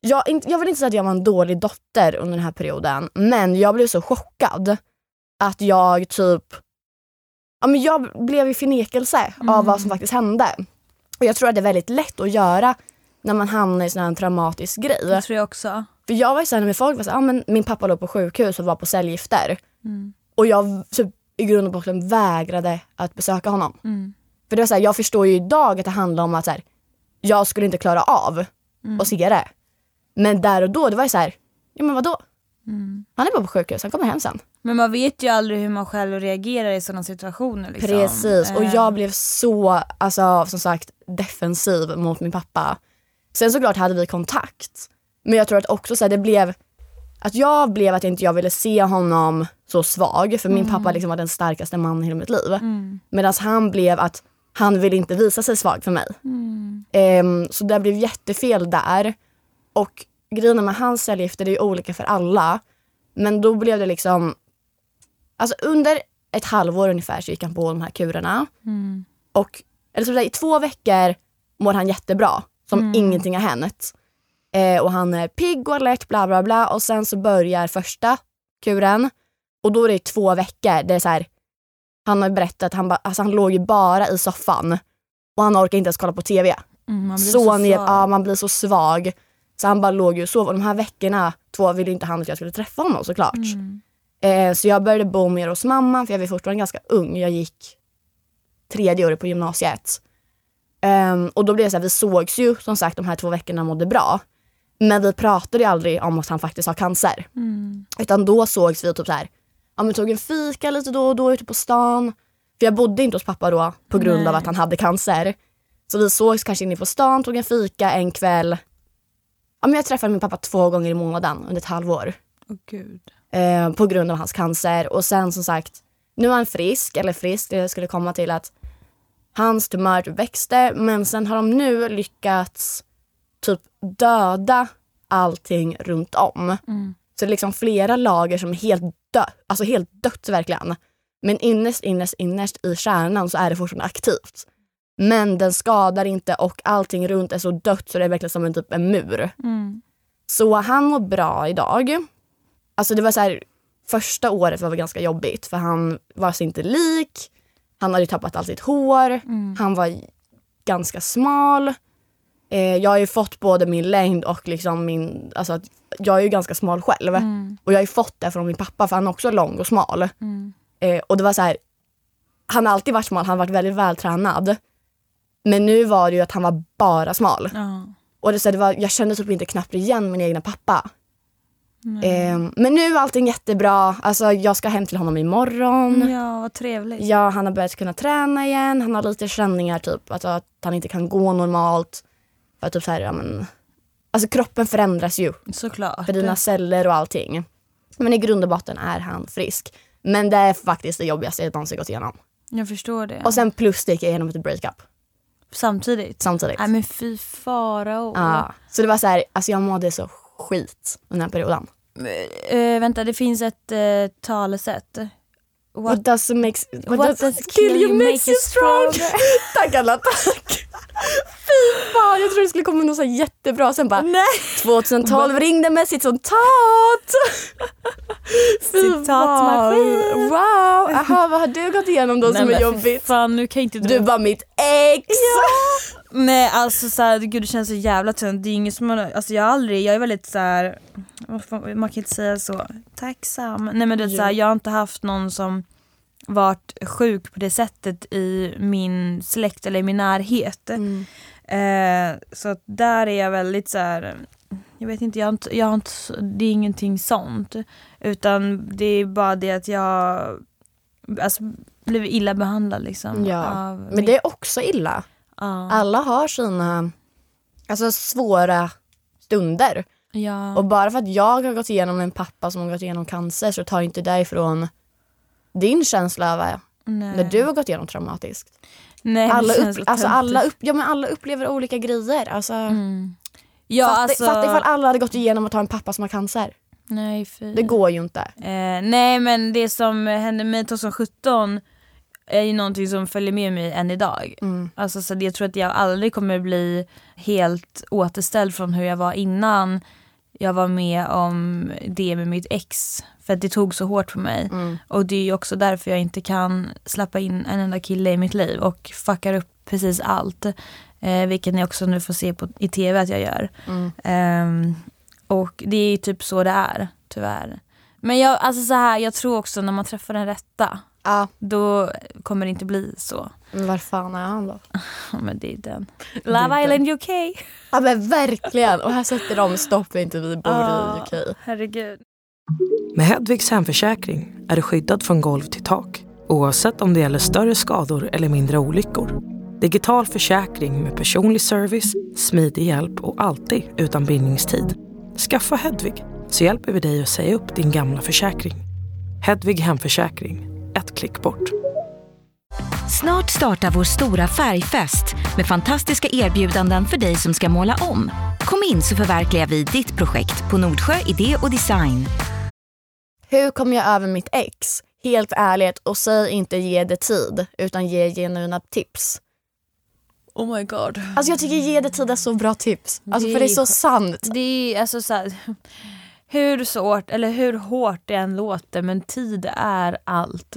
Jag, jag vill inte säga att jag var en dålig dotter under den här perioden. Men jag blev så chockad att jag typ... Ja, men jag blev i förnekelse av vad som faktiskt hände. Och jag tror att det är väldigt lätt att göra när man hamnar i sån här traumatisk grej. Det tror jag också. För jag var ju såhär med folk var såhär, ah, men min pappa låg på sjukhus och var på cellgifter. Mm. Och jag typ, i grund och botten vägrade att besöka honom. Mm. För det var så här, jag förstår ju idag att det handlar om att så här, jag skulle inte klara av Mm. att se det. Men där och då, det var ju så här, ja men vadå? Mm. Han är bara på sjukhus, han kommer hem sen. Men man vet ju aldrig hur man själv reagerar i sådana situationer. Liksom. Precis, och Eh, jag blev så, alltså som sagt, defensiv mot min pappa. Sen såklart hade vi kontakt. Men jag tror att också så här, det blev, att jag blev att inte jag ville se honom så svag. För min pappa liksom var den starkaste mannen i hela mitt liv. Mm. Medan han blev att han ville inte visa sig svag för mig. Mm. Ehm, så det blev jättefel där. Och grejen med hans cellgifter, det är ju olika för alla. Men då blev det liksom... Alltså under ett halvår ungefär så gick han på de här kurerna. Mm. Och eller så där, i två veckor mår han jättebra, som Mm. ingenting har hänt. Eh, och han är pigg och alert, bla bla bla. Och sen så börjar första kuren. Och då är det två veckor. Det är så här, han har berättat, han, ba, alltså han låg ju bara i soffan. Och han orkar inte ens kolla på TV. Mm, man blir så så ner, ja, man blir så svag. Så han bara låg och sov. Och de här veckorna, två, ville inte han att jag skulle träffa honom såklart. Mm. Eh, så jag började bo mer hos mamma för jag var fortfarande ganska ung. Jag gick tredje året på gymnasiet. Ehm, och då blev det så här, vi sågs ju som sagt de här två veckorna mådde bra. Men vi pratade ju aldrig om att han faktiskt har cancer. Mm. Utan då sågs vi typ så här, ja men tog en fika lite då och då ute på stan. För jag bodde inte hos pappa då på grund Nej. av att han hade cancer. Så vi sågs kanske inne på stan, tog en fika en kväll. Ja, men jag träffade min pappa två gånger i månaden under ett halvår Åh gud. Eh, på grund av hans cancer. Och sen som sagt, nu är han frisk, eller frisk, det skulle komma till att hans tumör växte men sen har de nu lyckats typ döda allting runt om. Mm. Så det är liksom flera lager som är helt dött, alltså helt dött verkligen. Men innerst, innerst, innerst i kärnan så är det fortfarande aktivt. Men den skadar inte och allting runt är så dött så det är verkligen som en typ en mur. Mm. Så han mår bra idag. Alltså det var så här, första året var ganska jobbigt för han var sig inte lik. Han hade ju tappat allt sitt hår. Mm. Han var ganska smal. Eh, jag har ju fått både min längd och liksom min, alltså att jag är ju ganska smal själv. Mm. Och jag har ju fått det från min pappa för han är också lång och smal. Mm. Eh, och det var så här, han har alltid varit smal, han har varit väldigt vältränad. Men nu var det ju att han var bara smal. Och det, så här, det var, jag kände typ inte knappt igen min egna pappa. Eh, men nu är allting jättebra. Alltså, jag ska hem till honom imorgon. ja, vad trevligt. Ja, han har börjat kunna träna igen. Han har lite känningar, typ alltså, att han inte kan gå normalt. För typ så här, ja, men, alltså kroppen förändras ju Såklart. för dina celler och allting. Men i grund och botten är han frisk. Men det är faktiskt det jobbigaste jag någonsin gått igenom. Jag förstår det. Och sen plus det gick jag igenom ett breakup Samtidigt. samtidigt. Nej men fy farao. Ja. Så det var så här, alltså jag mådde så skit under den perioden. Eh, vänta, det finns ett uh, talesätt. What, does make, what, what does kill you makes you strong. tack alla, tack. Fy fan, jag trodde det skulle komma något så jättebra. Sen bara Nej. 2012 ringde med sitt citat. Citatmaskin. Wow, aha, vad har du gått igenom då Nej, som är jobbigt? Fan, nu kan inte Du var mitt ex. Nej alltså såhär, gud det känns så jävla tungt. Det är inget som man, alltså jag har aldrig, jag är väldigt såhär, man kan inte säga så, tacksam. Nej men det är såhär, jag har inte haft någon som varit sjuk på det sättet i min släkt eller i min närhet. Mm. Eh, så där är jag väldigt så här. jag vet inte, jag har inte, jag har inte, det är ingenting sånt. Utan det är bara det att jag alltså, blev illa behandlad liksom. Ja, Men det är också illa. ja. Alla har sina alltså, svåra stunder. ja. Och bara för att jag har gått igenom en pappa som har gått igenom cancer så tar inte det ifrån din känsla Nej. när du har gått igenom traumatiskt. Nej, Alla, upp, så alltså, alla, upp, ja, men alla upplever olika grejer. Alltså, Mm. Ja fatta, alltså. fatta ifall alla hade gått igenom att ha en pappa som har cancer. Nej fy. Det går ju inte. Eh, nej men det som hände mig 2017 är ju någonting som följer med mig än idag. Mm. Alltså, så jag tror att jag aldrig kommer bli helt återställd från hur jag var innan jag var med om det med mitt ex. För att det tog så hårt på mig. Mm. Och det är ju också därför jag inte kan släppa in en enda kille i mitt liv och fuckar upp precis allt. Eh, vilket ni också nu får se på, i tv att jag gör. Mm. Ehm, och det är typ så det är, tyvärr. Men jag, alltså så här, jag tror också när man träffar den rätta, Ja, då kommer det inte bli så. men var fan är han då? Ja, Men det är den. är Love den. Island UK. Ja men verkligen. Och här sätter de stopp för inte vi bor Ah. i UK. Herregud. Med Hedvigs hemförsäkring är du skyddad från golv till tak oavsett om det gäller större skador eller mindre olyckor. Digital försäkring med personlig service, smidig hjälp och alltid utan bindningstid. Skaffa Hedvig så hjälper vi dig att säga upp din gamla försäkring. Hedvig hemförsäkring, ett klick bort. Snart startar vår stora färgfest med fantastiska erbjudanden för dig som ska måla om. Kom in så förverkligar vi ditt projekt på Nordsjö Idé och Design. Hur kom jag över mitt ex? Helt ärligt, och säg inte ge det tid, utan ge genuina tips. Oh my god. Alltså jag tycker ge det tid är så bra tips. Alltså Det för det är så sant. Det är alltså så här, hur svårt eller hur hårt det än låter men tid är allt.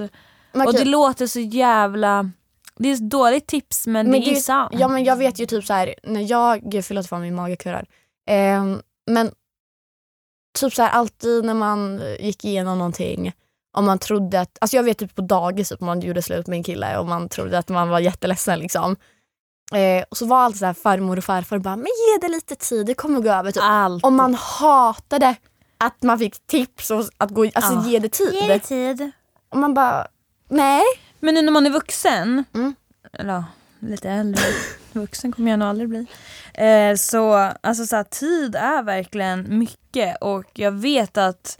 Man Och det låter så jävla, det är ett dåligt tips men, det är sant. Ja men jag vet ju typ så här när jag, gud förlåt för min mage kurrar. Ehm, men typ så här alltid när man gick igenom någonting om man trodde att, alltså jag vet typ på dagis typ, om man gjorde slut med en kille och man trodde att man var jätteledsen liksom. Eh, och så var alltid så här farmor och farfar bara, men ge det lite tid, det kommer gå över. Typ. Allt. Och man hatade att man fick tips och att gå, alltså Ja. ge det tid. Ge det tid. Och man bara, nej. Men nu när man är vuxen, Mm. eller lite äldre, vuxen kommer jag nog aldrig bli. Eh, så alltså så här, tid är verkligen mycket och jag vet att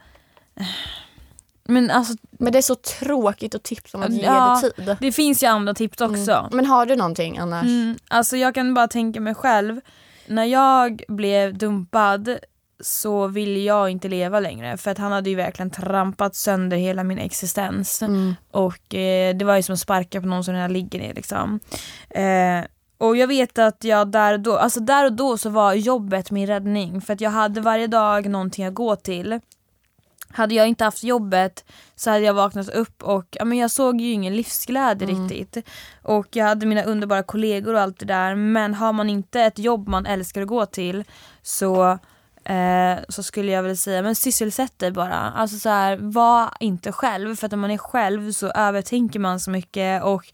men alltså Men det är så tråkigt att tipsa om att ge Ja. det tid. det finns ju andra tips också. Mm. Men har du någonting annars? Mm, alltså jag kan bara tänka mig själv, när jag blev dumpad så ville jag inte leva längre för att han hade ju verkligen trampat sönder hela min existens. Mm. Och eh, det var ju som att sparka på någon som redan ligger ner liksom. Eh, och jag vet att jag där och då, alltså där och då så var jobbet min räddning för att jag hade varje dag någonting att gå till. hade jag inte haft jobbet så hade jag vaknat upp och ja, men jag såg ju ingen livsglädje Mm. riktigt. Och jag hade mina underbara kollegor och allt det där men har man inte ett jobb man älskar att gå till så eh, så skulle jag väl säga, men sysselsätt dig bara. Alltså så här, var inte själv för att när man är själv så övertänker man så mycket och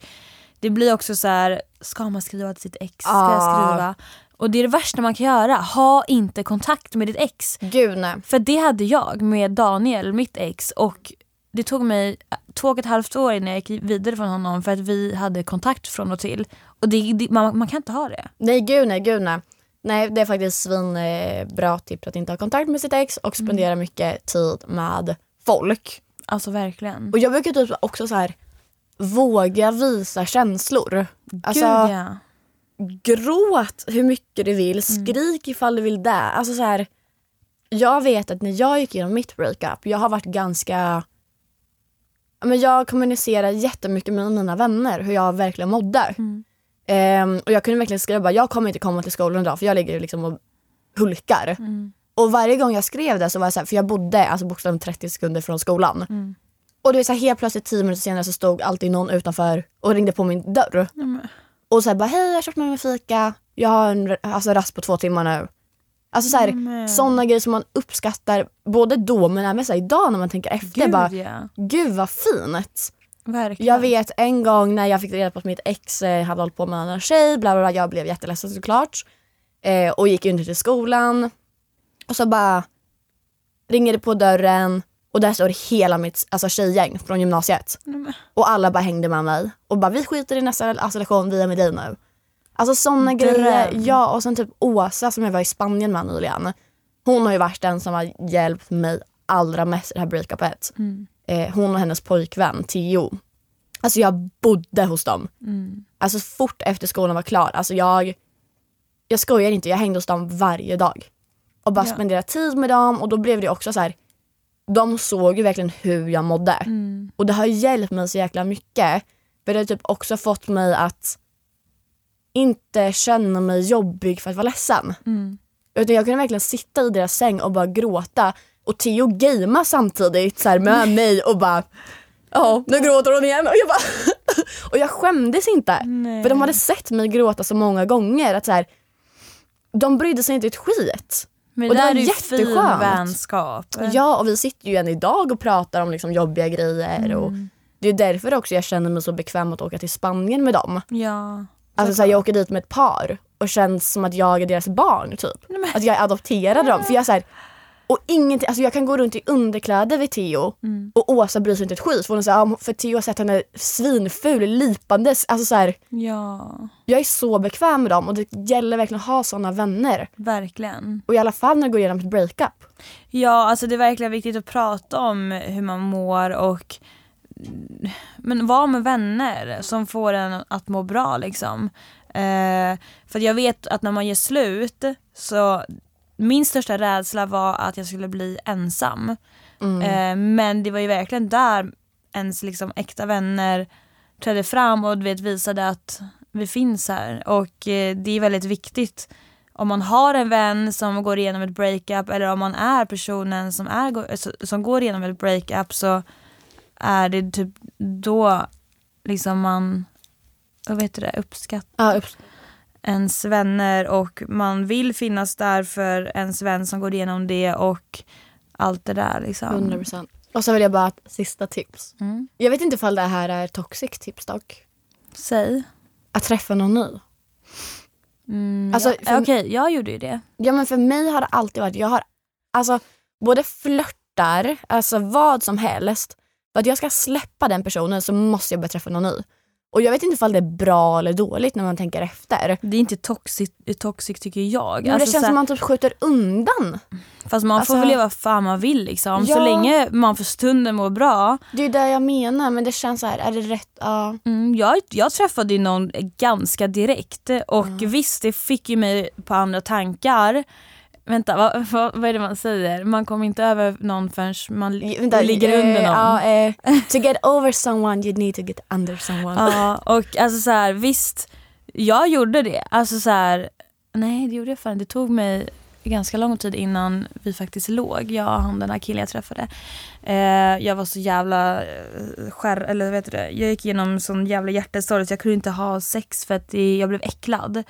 det blir också så här, ska man skriva till sitt ex? Ska jag Ah. skriva? Och det är det värsta man kan göra, ha inte kontakt med ditt ex. Gud nej. För det hade jag med Daniel, mitt ex och det tog mig två och ett halvt år innan jag gick vidare från honom för att vi hade kontakt från och till. Och det, det, man, man kan inte ha det. Nej gud nej, gud nej. Nej det är faktiskt svin eh, bra tips att inte ha kontakt med sitt ex och spendera mycket tid med folk. Alltså verkligen. Och jag brukar typ också så här våga visa känslor. Alltså Gud ja. gråt hur mycket du vill, skrik ifall du vill det. Alltså så här, jag vet att när jag gick igenom mitt breakup, jag har varit ganska... Men jag kommunicerar jättemycket med mina vänner hur jag verkligen mådde. Ehm, och jag kunde verkligen skriva bara, jag kommer inte komma till skolan idag för jag ligger liksom och hulkar. Och varje gång jag skrev det så var jag så här, för jag bodde alltså bokstavligen 30 sekunder från skolan. Och det är så här, helt plötsligt 10 minuter senare så stod alltid någon utanför och ringde på min dörr. Och så här, bara hej jag har köpt med mig fika, jag har en alltså, rast på två timmar nu. Alltså så här, sådana grejer som man uppskattar både då men även så idag när man tänker efter. Gud bara, ja. Gud vad fint. Verkligen. Jag vet en gång när jag fick reda på att mitt ex eh, hade hållit på med en annan tjej, bla bla bla, jag blev jätteledsen såklart. Eh, och gick inte till skolan. Och så bara ringer det på dörren och där står hela mitt alltså, tjejgäng från gymnasiet. Och alla bara hängde med mig och bara vi skiter i nästa alltså, lektion, vi är med dig nu. Alltså sådana grejer. Ja och sen typ Åsa som jag var i Spanien med nyligen. Hon har ju varit den som har hjälpt mig allra mest i det här breakupet. Eh, hon och hennes pojkvän Theo. Alltså jag bodde hos dem. Alltså fort efter skolan var klar. Alltså jag, jag skojar inte, jag hängde hos dem varje dag. Och bara Ja. spenderade tid med dem och då blev det också så här. De såg ju verkligen hur jag mådde. Mm. Och det har hjälpt mig så jäkla mycket. För det har typ också fått mig att inte känna mig jobbig för att vara ledsen. Mm. Utan jag kunde verkligen sitta i deras säng och bara gråta. Och Theo gamea samtidigt så här, med mig och bara Ja, nu gråter hon igen. Och jag, bara, och jag skämdes inte. Nej. För de hade sett mig gråta så många gånger. att så här, De brydde sig inte ett skit. Men och det det är ju fin jätteskönt. vänskap. Ja, och vi sitter ju än idag och pratar om liksom jobbiga grejer. Och Mm. det är därför också jag känner mig så bekväm att åka till Spanien med dem. Ja. Alltså så här, jag åker dit med ett par och känns som att jag är deras barn typ. Att jag adopterade dem. För jag är så här, och ingenting, alltså jag kan gå runt i underkläder vid Theo Mm. och Åsa bryr sig inte ett skit. För, hon "Ja, för Theo har sett henne svinful, lipandes. Alltså så här, ja, jag är så bekväm med dem och det gäller verkligen att ha såna vänner. verkligen. Och i alla fall när du går igenom ett breakup. Ja, alltså det är verkligen viktigt att prata om hur man mår och men var med vänner som får en att må bra liksom. Eh, för jag vet att när man gör slut så min största rädsla var att jag skulle bli ensam. Mm. Eh, men det var ju verkligen där ens liksom äkta vänner trädde fram och vet, visade att vi finns här. Och eh, det är väldigt viktigt om man har en vän som går igenom ett breakup eller om man är personen som, är, som går igenom ett breakup så är det typ då liksom man vad du det, uppskattar Ja, upp, ens vänner och man vill finnas där för ens vän som går igenom det och allt det där liksom. 100%. Och så vill jag bara ett sista tips. Mm. Jag vet inte ifall det här är toxic tips dock. Säg. Att träffa någon ny. Mm, Alltså, ja, Okej, jag gjorde ju det. Ja men för mig har det alltid varit, jag har alltså både flörtar, alltså vad som helst. För att jag ska släppa den personen så måste jag börja träffa någon ny. Och jag vet inte ifall det är bra eller dåligt när man tänker efter. Det är inte toxic, toxic tycker jag. Men Alltså, det känns så här- som man typ skjuter undan. Fast man får alltså- väl göra vad fan man vill liksom. Så Ja. länge man för stunden mår bra. Det är det jag menar men det känns så här, är det rätt? Ja. Mm, jag, jag träffade ju någon ganska direkt och visst det fick ju mig på andra tankar. Vänta, vad, vad, vad är det man säger? Man kommer inte över någon förrän man Vänta, ligger eh, under någon. Ja, eh, to get over someone you need to get under someone. Ja, och alltså så här, visst, jag gjorde det. Alltså så här, nej det gjorde jag fan Det tog mig ganska lång tid innan vi faktiskt låg, jag och han den här killen jag träffade. Eh, jag var så jävla eh, skär, eller vet du det, jag gick igenom sån jävla hjärtesorg så jag kunde inte ha sex för att jag blev äcklad.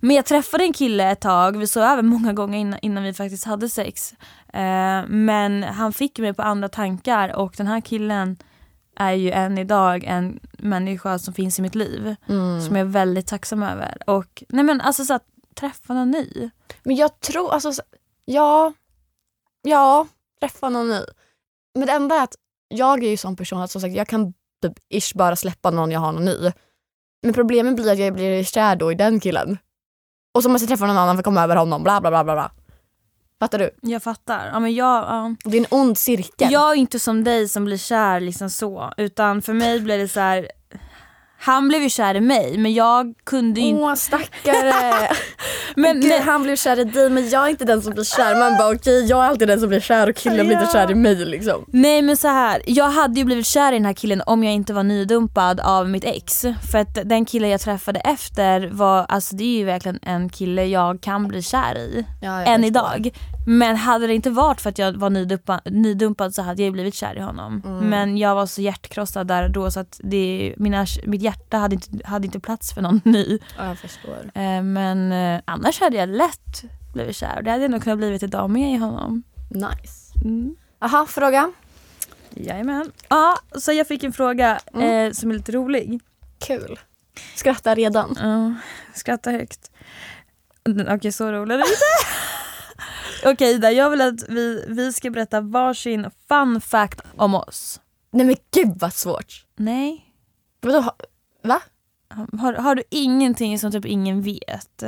Men jag träffade en kille ett tag, vi sov över många gånger innan, innan vi faktiskt hade sex. Eh, men han fick mig på andra tankar och den här killen är ju än idag en människa som finns i mitt liv. Mm. Som jag är väldigt tacksam över. Och nej men alltså så att träffa någon ny. Men jag tror, alltså, så- ja, ja, träffa någon ny. Men det enda är att jag är ju sån person att som sagt, jag kan typ ish bara släppa någon jag har någon ny. Men problemet blir att jag blir kär då i den killen. Och så måste jag träffa någon annan för att komma över honom, bla bla bla bla. bla. Fattar du? Jag fattar. Ja, men jag, ja. Det är en ond cirkel. jag är inte som dig som blir kär liksom så. Utan för mig blir det så här. Han blev ju kär i mig men jag kunde ju inte. Åh stackare. Men, Gud, nej, han blev kär i dig men jag är inte den som blir kär. Man bara okej jag är alltid den som blir kär och killen blir inte kär i mig liksom. nej men så här. jag hade ju blivit kär i den här killen om jag inte var nydumpad av mitt ex. För att den killen jag träffade efter var, alltså det är ju verkligen en kille jag kan bli kär i. Ja, än idag. Men hade det inte varit för att jag var nydumpad, nydumpad så hade jag blivit kär i honom. Mm. Men jag var så hjärtkrossad där då så att det, mina, mitt hjärta hade inte, hade inte plats för någon ny. Ja, jag förstår. Eh, Men eh, annars hade jag lätt blivit kär och det hade jag nog kunnat blivit idag med i honom. Nice. Mm. Aha, fråga. Jajamän. Ja, så jag fick en fråga Mm. eh, som är lite rolig. Kul. Skrattar redan. Ja, skratta högt. Okej, så rolig är det inte. Okej Ida, jag vill att vi, vi ska berätta varsin fun fact om oss. Nej men gud vad svårt. Nej. Vadå? Va? Har, har du ingenting som typ ingen vet?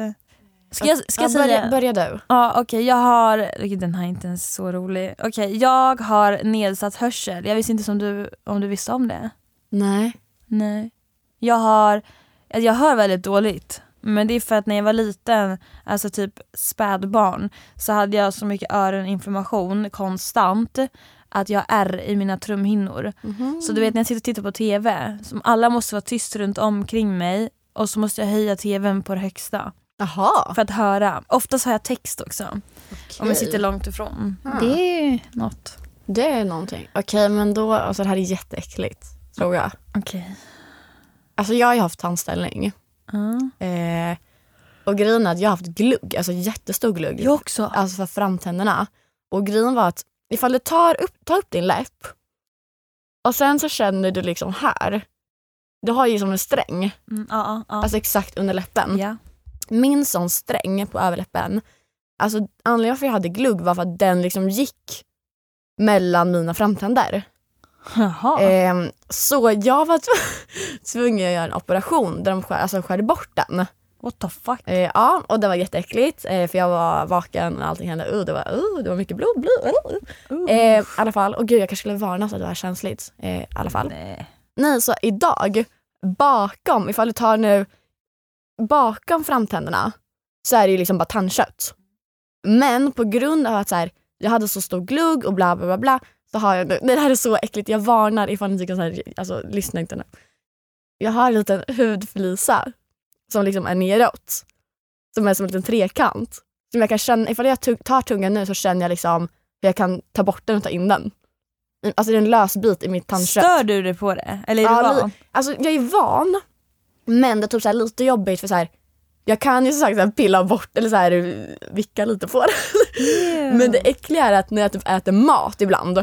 Ska jag, ska jag ja, säga? börja, börja du. Ja okej, jag har, den här är inte ens så rolig. Okej, jag har nedsatt hörsel. Jag visste inte om du, om du visste om det. Nej. Nej. Jag har, jag hör väldigt dåligt. Men det är för att när jag var liten, alltså typ spädbarn, så hade jag så mycket öroninflammation konstant att jag har ärr i mina trumhinnor. Så du vet när jag sitter och tittar på TV, som alla måste vara tyst runt omkring mig och så måste jag höja TVn på det högsta Jaha. för att höra. Oftast har jag text också om jag sitter långt ifrån. Ah. Det är något. Det är någonting. Okej men då, alltså det här är jätteäckligt. Tror jag. Okej. Alltså jag har ju haft tandställning. Ja. Eh, och grejen är att jag har haft glugg, alltså jättestor glugg. Jag också. Alltså för framtänderna. Och grejen var att ifall du tar upp, tar upp din läpp och sen så känner du liksom här. Du har ju som en sträng, Mm, ja, ja, ja. alltså exakt under läppen. ja. Min sån sträng på överläppen, alltså anledningen varför jag hade glugg var för att den liksom gick mellan mina framtänder. Ehm, så jag var tv- tvungen att göra en operation där de skär, alltså skär bort den. What the fuck? Eh, ja, och det var jätteäckligt eh, för jag var vaken och allting hände. Uh, det, var, uh, det var mycket blod. blod uh. Eh, I alla fall, och gud jag kanske skulle varna så att det var känsligt. Eh, I alla fall. Nej. Nej, så idag, bakom, ifall du tar nu bakom framtänderna så är det ju liksom bara tandkött. Men på grund av att så här, jag hade så stor glugg och bla bla bla, bla så har jag nu, nej det här är så äckligt, jag varnar ifall ni tycker så här, alltså lyssna inte nu. Jag har en liten hudflisa som liksom är neråt. Som är som en liten trekant. Som jag kan känna, ifall jag tar tungan nu så känner jag liksom hur jag kan ta bort den och ta in den. Alltså det är en lös bit i mitt tandkött. Stör du dig på det? Eller är Ja, du van? Alltså jag är van, men det är typ så lite jobbigt för så här, jag kan ju som sagt så här pilla bort eller så här, vicka lite på det. Men det äckliga är att när jag typ äter mat ibland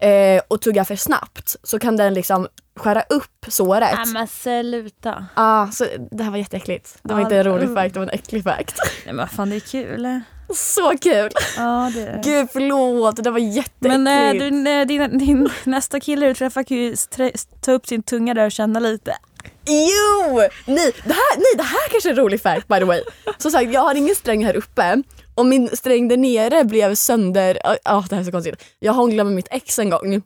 eh, och tuggar för snabbt så kan den liksom skära upp såret. Nej men sluta. Ah, så det här var jätteäckligt. Det var Ja, inte en rolig mm. fact, det var en äcklig fact. Nej men fan det är kul. Så kul! Ja det är. Gud förlåt, det var jätteäckligt. Men äh, du, nej, din, din nästa kille du träffar kan ju ta upp sin tunga där och känna lite. Jo! Nej det, här, nej, det här kanske är en rolig fact by the way. Som sagt, jag har ingen sträng här uppe och min sträng där nere blev sönder. Ja, ah, det här är så konstigt. Jag hånglade med mitt ex en gång.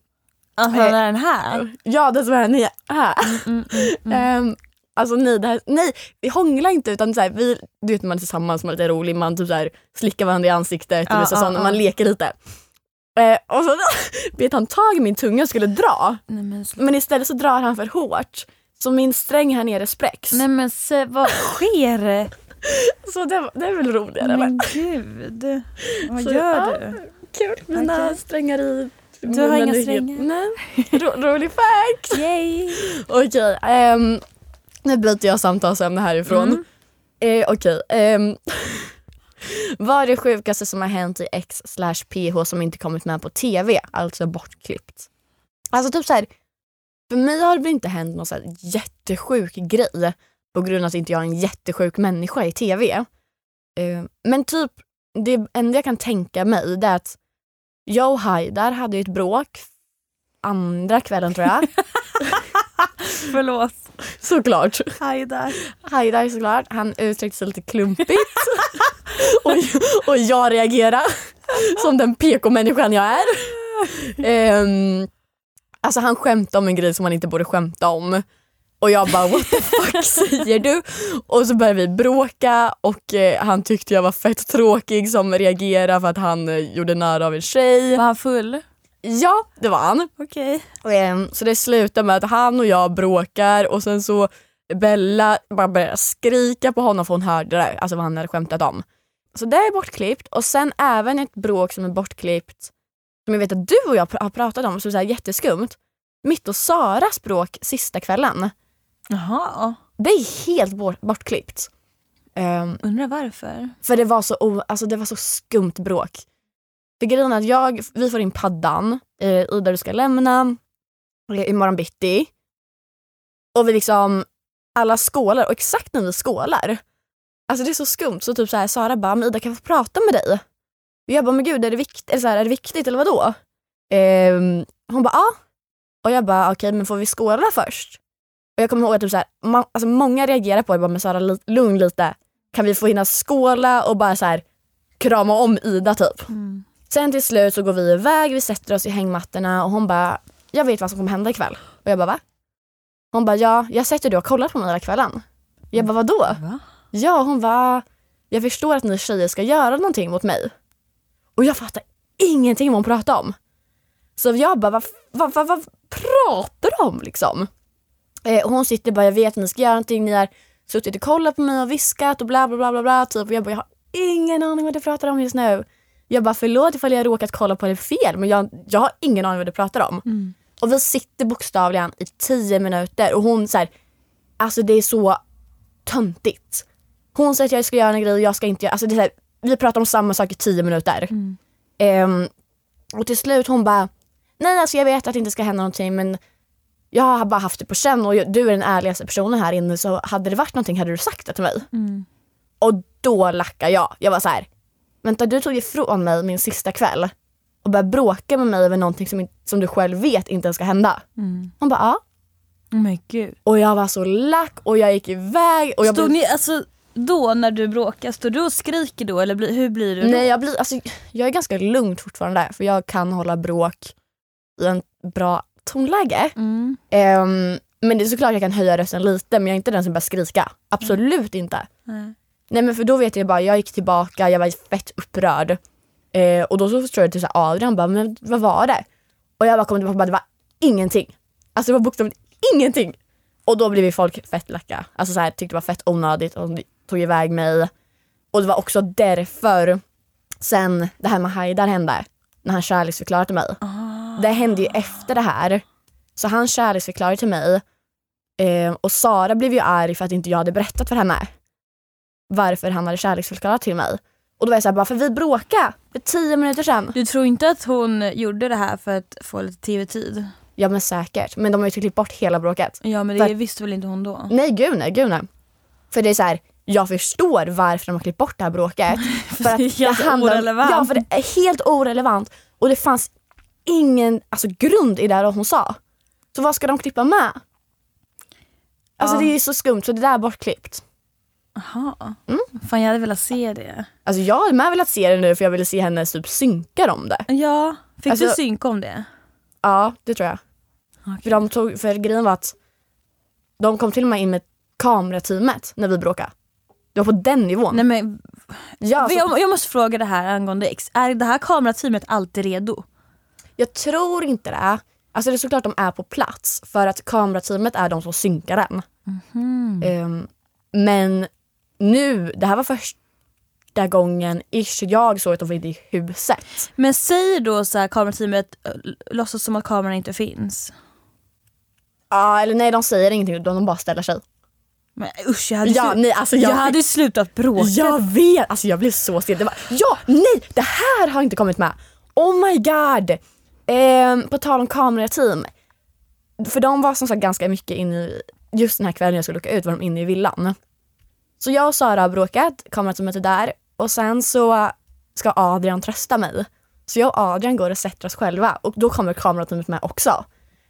Alltså Eh, den här. Ja, den som är här. här. Mm, mm. Ehm, alltså nej, det här, nej, vi hånglar inte utan så här, vi, du vet när man är tillsammans, man är lite rolig, man typ så här, slickar varandra i ansiktet och Ja, så, ja, sånt, ja. man leker lite. Eh, och så bet han tag i min tunga och skulle dra. Nej men, Men istället så drar han för hårt. Så min sträng här nere spräcks. nej men se, vad sker? Så det, det är väl roligare? Men gud. Vad Så, gör du? Kul. Mina Okej. strängar i Du har inga strängar? Nej. Rolig fact. Yay! Okej, ehm, nu byter jag samtalsämne härifrån. Mm. Eh, Okej. ehm, vad är det sjukaste som har hänt i X slash PH som inte kommit med på TV? Alltså bortklippt. Alltså typ så här. För mig har det väl inte hänt någon så här jättesjuk grej på grund av att inte jag är en jättesjuk människa i TV. Eh, men typ det enda jag kan tänka mig det är att jag och Haidar hade ett bråk andra kvällen tror jag. Förlåt. Såklart. Hej där. Haidar såklart, han uttryckte sig lite klumpigt. och, och jag reagerade som den PK-människan jag är. Ehm, alltså han skämtade om en grej som han inte borde skämta om. Och jag bara what the fuck säger du? Och så började vi bråka och eh, han tyckte jag var fett tråkig som reagerade för att han eh, gjorde nära av en tjej. Var han full? Ja, det var han. Okej. Ehm, Så det slutar med att han och jag bråkar och sen så Bella bara börjar skrika på honom för hon hörde det, alltså vad han hade skämtat om. Så det är bortklippt och sen även ett bråk som är bortklippt som jag vet att du och jag pr- har pratat om som är så här jätteskumt. Mitt och Saras bråk sista kvällen. Jaha. Det är helt bort, bortklippt. Ehm, Undrar varför? för det var så, o- alltså det var så skumt bråk. För grejen är att jag, vi får in paddan, eh, Ida du ska lämna eh, imorgon bitti. Och vi liksom, alla skålar och exakt när vi skålar, alltså det är så skumt så typ så här, Sara bara, men Ida kan jag få prata med dig? Och jag bara, men gud är det, vikt, eller så här, är det viktigt eller vadå? Ehm, hon bara, ja. Och jag bara, okej men får vi skåla först? Och jag kommer ihåg att typ så här, ma- alltså många reagerar på det, bara, men Sara li- lugn lite kan vi få hinna skåla och bara så här krama om Ida typ. Mm. Sen till slut så går vi iväg, vi sätter oss i hängmattorna och hon bara, jag vet vad som kommer hända ikväll. Och jag bara va? Hon bara, ja jag har sett hur du har kollat på mig hela kvällen. Jag bara vadå? Va? Ja hon var jag förstår att ni tjejer ska göra någonting mot mig. Och jag fattar ingenting vad hon pratar om. Så jag bara, vad, vad, vad, vad pratar du om liksom? Eh, hon sitter bara, jag vet att ni ska göra någonting, ni har suttit och kollat på mig och viskat och bla bla bla bla bla typ. Och jag bara, jag har ingen aning vad du pratar om just nu. Jag bara, förlåt ifall jag råkat kolla på det fel men jag, jag har ingen aning vad du pratar om. Mm. Och vi sitter bokstavligen i tio minuter och hon så här, alltså det är så töntigt. Hon säger att jag ska göra en grej och jag ska inte göra, alltså det är så här, vi pratar om samma sak i tio minuter. Mm. Ehm, och till slut hon bara, nej alltså jag vet att det inte ska hända någonting men jag har bara haft det på känn och du är den ärligaste personen här inne så hade det varit någonting hade du sagt det till mig. Mm. Och då lackar jag. Jag var så här, vänta du tog ifrån mig min sista kväll och började bråka med mig över någonting som, som du själv vet inte ens ska hända. Mm. Hon bara ja. Oh my gud. Och jag var så lack och jag gick iväg och jag Stod blev, ni, alltså då när du bråkar, står du och skriker då eller blir, hur blir du då? Nej jag blir, alltså jag är ganska lugn fortfarande för jag kan hålla bråk i en bra tonläge. Mm. Ehm, men det är såklart jag kan höja rösten lite men jag är inte den som börjar skrika. Absolut inte. Nej. Nej men för då vet jag bara, jag gick tillbaka, jag var fett upprörd. Eh, och då så förstår jag till så här, Adrian bara, men vad var det? Och jag bara kom tillbaka och bara, det var ingenting. Alltså det var bokstavligt ingenting. Och då blev vi folk fett lacka. Alltså så här, tyckte det var fett onödigt och tog iväg mig. Och det var också därför sen det här med Haidar hände. När han kärleksförklarade till mig. Ah. Det hände ju efter det här. Så han kärleksförklarade till mig. Eh, och Sara blev ju arg för att inte jag hade berättat för henne varför han hade kärleksförklarat till mig. Och då var jag såhär, bara för vi bråkade för tio minuter sedan. Du tror inte att hon gjorde det här för att få lite tv-tid? Ja men säkert, men de har ju klippt bort hela bråket. Ja men För- det visste väl inte hon då? Nej gud nej, gud nej. För det är så här, jag förstår varför de har klippt bort det här bråket. för att det är helt handlar om- orelevant. Ja för det är helt orelevant. Och det fanns ingen alltså, grund i det hon sa. Så vad ska de klippa med? Alltså Ja. det är så skumt så det där är bortklippt. Jaha. Mm. Fan jag hade velat se det. Alltså jag hade med velat se det nu för jag ville se henne typ synka om det. Ja, fick Alltså- du synk om det? Ja det tror jag. För, de tog, för grejen var att de kom till och med in med kamerateamet när vi bråkade. Det var på den nivån. Nej men ja, alltså, jag, jag måste fråga det här angående X. Är det här kamerateamet alltid redo? Jag tror inte det. Alltså det är såklart de är på plats för att kamerateamet är de som synkar den. Mhm. Ehm, men nu, det här var första gången ish jag såg att de var inne i huset. Men säger då så här kamerateamet, äh, låtsas som att kameran inte finns. Ja eller nej de säger ingenting, de bara ställer sig. Men usch jag hade, Ja, nej, alltså, jag jag- hade slutat bråka. Jag vet! Alltså jag blev så stel. Det var, ja, nej! Det här har inte kommit med. Oh my god! Ehm, på tal om kamerateam. För de var som sagt ganska mycket inne i, just den här kvällen jag skulle åka ut var de inne i villan. Så jag och Sara har bråkat, kamerateamet är där och sen så ska Adrian trösta mig. Så jag och Adrian går och sätter oss själva och då kommer kamerateamet med också.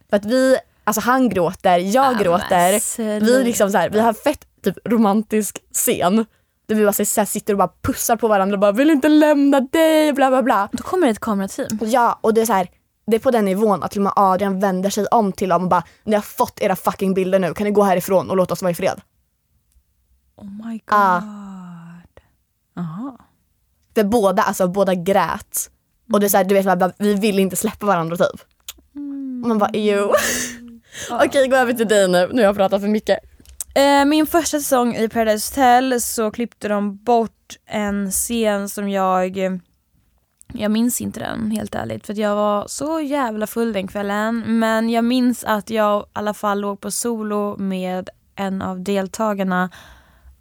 För att vi, alltså han gråter, jag men gråter. Vi, liksom så här, vi har fett typ romantisk scen. Där vi bara så här, sitter och bara pussar på varandra och bara vill inte lämna dig bla bla bla. Då kommer det ett kamerateam. Ja och det är så här, det är på den nivån att till och med Adrian vänder sig om till dem och bara ni har fått era fucking bilder nu, kan ni gå härifrån och låta oss vara i fred? Oh my god. Ah. Jaha. För båda, alltså båda grät. Och det är så här, du vet, bara, vi vill inte släppa varandra typ. Och man bara jo. Okej gå över till dig nu, nu har jag pratat för mycket. Eh, min första säsong i Paradise Hotel så klippte de bort en scen som jag jag minns inte den helt ärligt för jag var så jävla full den kvällen men jag minns att jag i alla fall låg på solo med en av deltagarna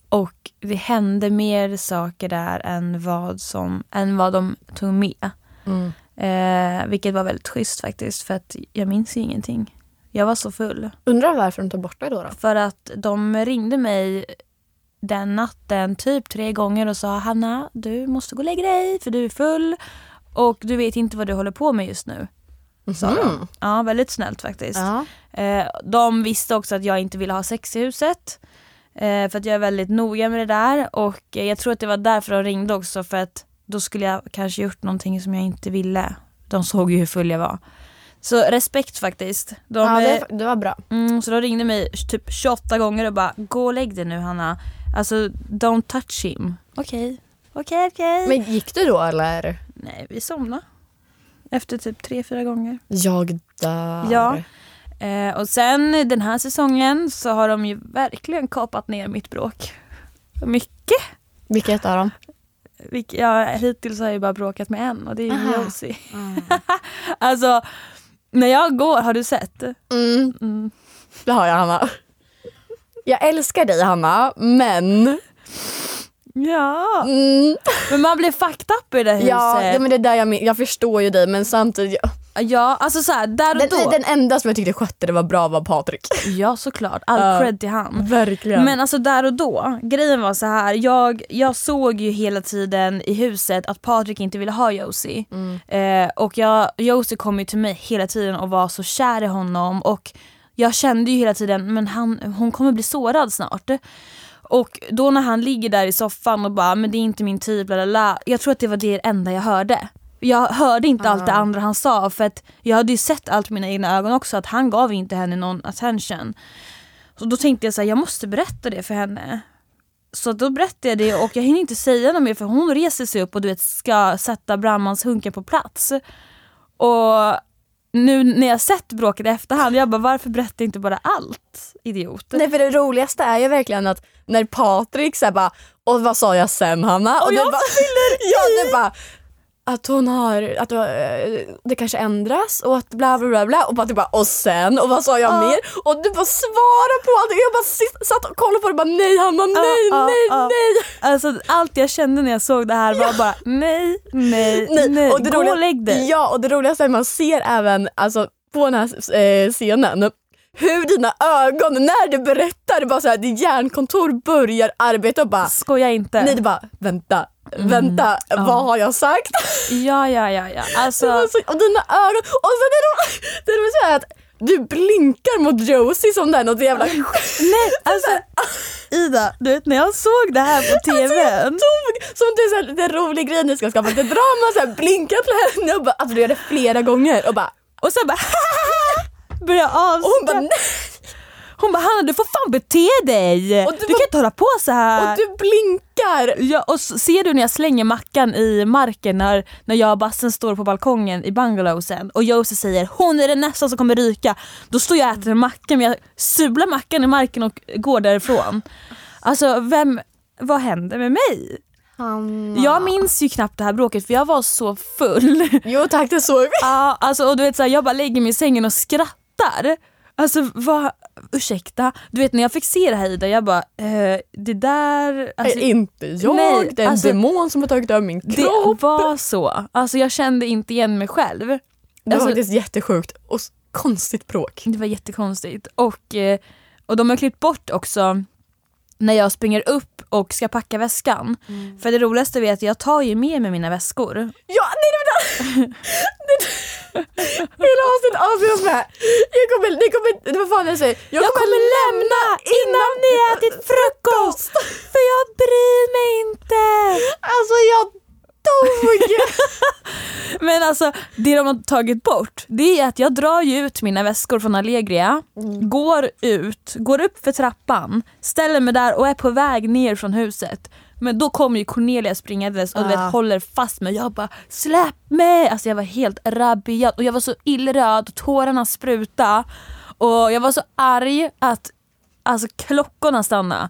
och det hände mer saker där än vad, som, än vad de tog med. Eh, vilket var väldigt schysst faktiskt för att jag minns ju ingenting. Jag var så full. Undrar varför de tar bort det då? då? För att de ringde mig den natten typ tre gånger och sa Hanna, du måste gå och lägga dig för du är full och du vet inte vad du håller på med just nu. De. Ja, väldigt snällt faktiskt. Ja. Eh, de visste också att jag inte ville ha sex i huset. Eh, för att jag är väldigt noga med det där och jag tror att det var därför de ringde också för att då skulle jag kanske gjort någonting som jag inte ville. De såg ju hur full jag var. Så respekt faktiskt. De, ja det, det var bra. Mm, så de ringde mig typ 28 gånger och bara gå och lägg dig nu Hanna. Alltså don't touch him. Okej, okej okej. Men gick du då eller? Nej vi somnade. Efter typ 3-4 gånger. Jag dör. Ja. Eh, och sen den här säsongen så har de ju verkligen kapat ner mitt bråk. Mycket. Vilket av dem? Vilk, ja, hittills har jag ju bara bråkat med en och det är. Josie. alltså när jag går, har du sett? Mm, Mm. det har jag Hanna. Jag älskar dig Hanna, men... Ja, Mm, men man blir fucked up i det huset. ja, men det är där jag, jag förstår ju dig men samtidigt... Ja, alltså så här, där och Den, då. den enda som jag tyckte skötte det var bra var Patrik. Ja såklart, all Ja. cred till han. Verkligen. Men alltså där och då, grejen var så här. Jag, jag såg ju hela tiden i huset att Patrik inte ville ha Josie. Eh, och jag, Josie kom ju till mig hela tiden och var så kär i honom och jag kände ju hela tiden men han, hon kommer bli sårad snart. Och då när han ligger där i soffan och bara men det är inte min typ, bla. jag tror att det var det enda jag hörde. Jag hörde inte allt det andra han sa för att jag hade ju sett allt med mina egna ögon också att han gav inte henne någon attention. Så då tänkte jag så här, jag måste berätta det för henne. Så då berättade jag det och jag hinner inte säga något mer för hon reser sig upp och du vet ska sätta brandmans hunken på plats. Och nu när jag sett bråket i efterhand, jag bara varför berättar jag inte bara allt? Idiot. Nej för det roligaste är ju verkligen att när Patrik säger bara och vad sa jag sen Hanna? Och, jag du bara, ja, du bara att hon har, att eh, det kanske ändras och att bla bla bla bla och Patrik bara och sen och vad sa jag Ja. mer? Och du bara svara på allt jag bara sit, satt och kollade på det och bara nej Hanna nej Ja, nej ja, ja. nej. Alltså allt jag kände när jag såg det här var bara nej, nej, nej, nej. gå och lägg dig. Ja och det roligaste är att man ser även alltså, på den här eh, scenen hur dina ögon när du berättar, det bara så här, ditt hjärnkontor börjar arbeta och bara Skoja inte. Nej det bara vänta, vänta, vad har jag sagt? Ja, ja, ja, ja. Alltså, Alltså, och dina ögon, och det är ro- det är så här att du blinkar mot Josie som den något jävla nej, alltså Ida, du vet när jag såg det här på TVn. tog som det är så här, grej ni ska skapa lite drama, så här, blinka till henne och bara, alltså du gör det flera gånger och bara Och sen bara börjar och hon bara nej Hon bara Hanna du får fan bete dig. Och Du, du kan inte hålla på så här. och du blinkar. Ja, och ser du när jag slänger mackan i marken när, när jag och Bassen står på balkongen i bungalowsen och Josie säger hon är den nästa som kommer ryka. Då står jag och äter en macka men jag sular mackan i marken och går därifrån. Alltså vem, vad hände med mig? Hanna. Jag minns ju knappt det här bråket för jag var så full. Jo tack det såg vi. Ja, alltså, och du vet, så här, jag bara lägger mig i sängen och skrattar. Alltså vad, ursäkta. Du vet när jag fick se det här Ida, jag bara, eh, det där... Alltså, är inte jag, nej, det är en alltså, demon som har tagit över min det kropp. var så. Alltså jag kände inte igen mig själv. Det var Alltså, faktiskt jättesjukt och konstigt bråk. det var jättekonstigt. Och, eh, och de har klippt bort också när jag springer upp och ska packa väskan. För det roligaste är att jag tar ju med mig mina väskor. Ja, nej det var det. Hela avsnittet avslutas med jag kommer, det kommer, det var fan jag säger, jag, Jag kommer lämna innan ni ätit frukost! För jag bryr mig inte! Alltså jag dog! Men alltså det de har tagit bort det är att jag drar ju ut mina väskor från Allegria, går ut, går upp för trappan, ställer mig där och är på väg ner från huset. Men då kommer ju Cornelia springandes och Ah. vet, håller fast mig. Jag bara släpp mig! Alltså jag var helt rabiat och jag var så illröd och tårarna spruta. Och jag var så arg att alltså, klockorna stannade.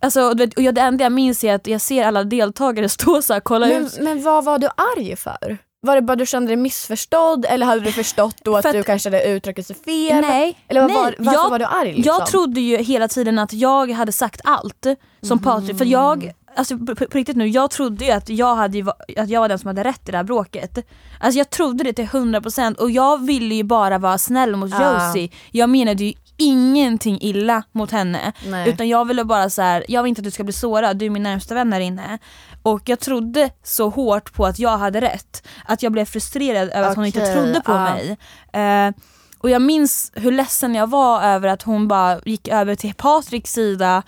Alltså, vet, och jag, det enda jag minns är att jag ser alla deltagare stå så här, kolla men, ut. men vad var du arg för? Var det bara du kände dig missförstådd eller hade du förstått då att, För att- du kanske hade uttryckt sig fel? Nej, Eller vad nej. var, varför jag, var du arg? Liksom? Jag trodde ju hela tiden att jag hade sagt allt som Patrik, för jag Alltså på, på riktigt nu, jag trodde ju att jag, hade att jag var den som hade rätt i det här bråket. Alltså jag trodde det till 100% och jag ville ju bara vara snäll mot Ah. Josie. Jag menade ju ingenting illa mot henne. Nej. Utan jag ville bara så här, jag vill inte att du ska bli sårad, du är min närmsta vän här inne. Och jag trodde så hårt på att jag hade rätt, att jag blev frustrerad över att hon inte trodde på ja. mig. Eh, och jag minns hur ledsen jag var över att hon bara gick över till Patriks sida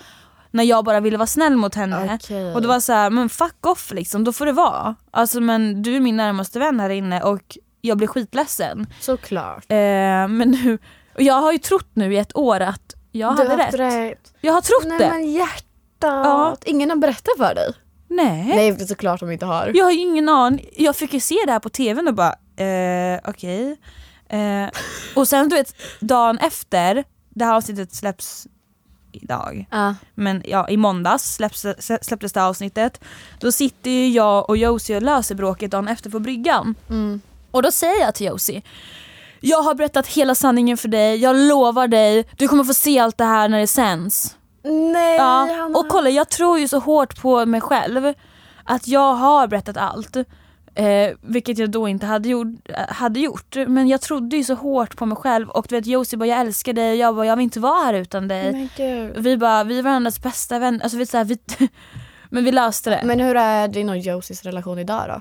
när jag bara ville vara snäll mot henne. Okej. Och det var så här, men fuck off liksom, då får det vara. Alltså men du är min närmaste vän här inne och jag blir skitledsen. Såklart. Eh, men nu, och jag har ju trott nu i ett år att jag du hade rätt. rätt. Jag har trott Nej det. men hjärtat. Ja. Ingen har berättat för dig? Nej. Nej det är såklart de inte har. Jag har ju ingen aning. Jag fick ju se det här på tvn och bara, eh, okej. Eh, och sen du vet, dagen efter, det här avsnittet släpps idag. Ja. Men ja, i måndags släpps, släpptes det avsnittet. Då sitter ju jag och Josie och löser bråket dagen efter på bryggan. Mm. Och då säger jag till Josie, jag har berättat hela sanningen för dig, jag lovar dig, du kommer få se allt det här när det sänds. Nej Ja, Hanna. och kolla jag tror ju så hårt på mig själv att jag har berättat allt. Eh, vilket jag då inte hade gjort, hade gjort. Men jag trodde ju så hårt på mig själv och du vet Josie bara jag älskar dig och jag bara jag vill inte vara här utan dig. Vi bara vi är varandras bästa vän. Alltså, vi, så här, vi, men vi löste det. Men hur är din och Josies relation idag då?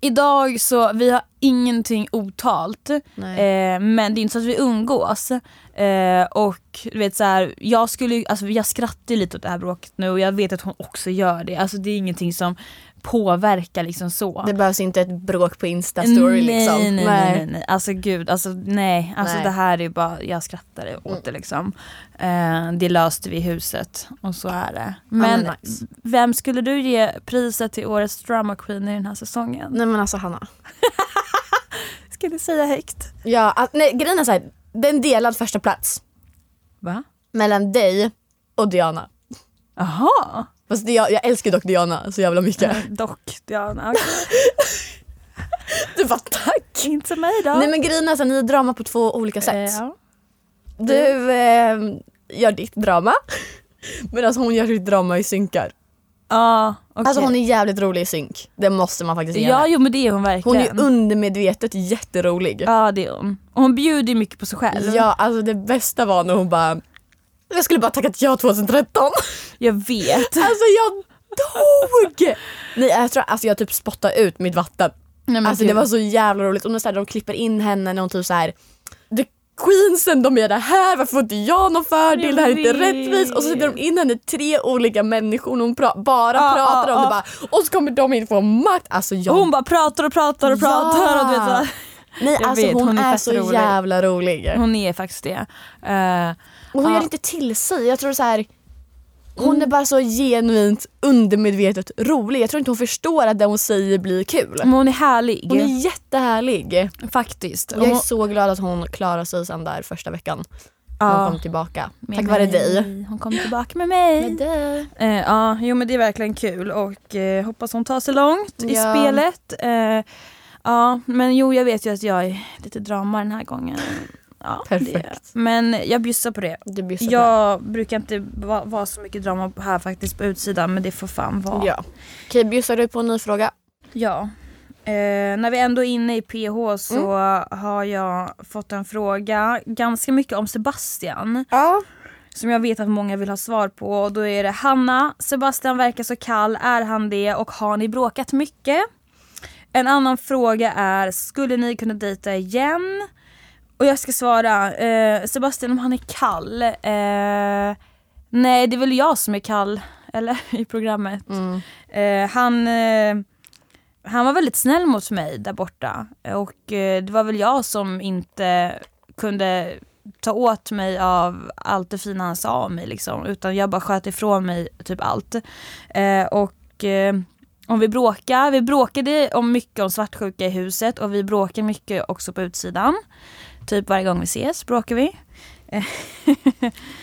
Idag så, vi har ingenting otalt. Eh, men det är inte så att vi umgås. Eh, och du vet så här, jag skulle alltså jag skrattar lite åt det här bråket nu och jag vet att hon också gör det. Alltså det är ingenting som påverkar liksom så. Det behövs inte ett bråk på Insta-story nej, liksom. nej, nej, nej, nej. Alltså gud, alltså nej. Alltså Nej. det här är bara, jag skrattar åt det liksom. Eh, det löste vi i huset och så är det. Men men nice. vem skulle du ge priset till årets drama queen i den här säsongen? Nej men alltså Hanna. Ska du säga högt? Ja, nej, grejen är såhär, det är en delad första plats Va? mellan dig och Diana. Jaha. Fast det, jag, jag älskar dock Diana så jävla mycket. Dock, Diana. okej. Du bara tack! Inte mig då. Nej men grejen är så ni är drama på två olika sätt. Eh, ja. Du eh, gör ditt drama medan hon gör sitt drama i synkar. Ja, okej. Alltså hon är jävligt rolig i synk. Det måste man faktiskt ge Ja, jo men det är hon Hon verkligen. är ju undermedvetet jätterolig. Ja, det är hon. Och hon bjuder ju mycket på sig själv. Ja, alltså det bästa var när hon bara jag skulle bara tackat ja 2013. Jag vet. Alltså jag dog! Nej jag tror alltså jag typ spottade ut mitt vatten. Nej, men Alltså det var så jävla roligt. Och när så här, de klipper in henne när hon typ så här. The Queensen de är det här, varför får inte jag någon fördel? Jag Det här är inte rättvist. Och så sätter de in henne tre olika människor och hon pra- bara Ja, pratar ja, om det ja. bara. Och så kommer de in få makt. Alltså jag... Och hon bara pratar och pratar och pratar och du vet. Nej jag alltså vet, hon, hon är är, så rolig. jävla rolig. Hon är faktiskt det. Eh, Och hon Ja. gör inte till sig. Jag tror så här. Hon är bara så genuint undermedvetet rolig. Jag tror inte hon förstår att det hon säger blir kul. men hon är härlig. Hon är jättehärlig. Faktiskt. Jag är så glad att hon klarar sig sen där första veckan. Ja. hon kom tillbaka. Med Tack vare dig. Hon kommer tillbaka med mig. dig. Eh, ja, jo men det är verkligen kul och eh, hoppas hon tar sig långt i Ja. spelet. Eh, ja, men jo jag vet ju att jag är lite drama den här gången. Ja, Perfekt. Det, men jag bjussar på det. Du bjussar på Jag brukar inte vara va så mycket drama här faktiskt på utsidan men det får fan det. vara. Ja. Okej, bjussar du på en ny fråga? Ja. Eh, när vi ändå är inne i PH så har jag fått en fråga ganska mycket om Sebastian. Ja. Som jag vet att många vill ha svar på. Och då är det Hanna, Sebastian verkar så kall, är han det och har ni bråkat mycket? En annan fråga är, skulle ni kunna dejta igen? Och jag ska svara, eh, Sebastian om han är kall? Eh, nej det är väl jag som är kall, eller? I programmet. Mm. Eh, han, eh, han var väldigt snäll mot mig där borta och eh, det var väl jag som inte kunde ta åt mig av allt det fina han sa om mig liksom, utan jag bara sköt ifrån mig typ allt. Eh, och om vi bråkar, vi bråkade om mycket om svartsjuka i huset och vi bråkar mycket också på utsidan. Typ varje gång vi ses bråkar vi.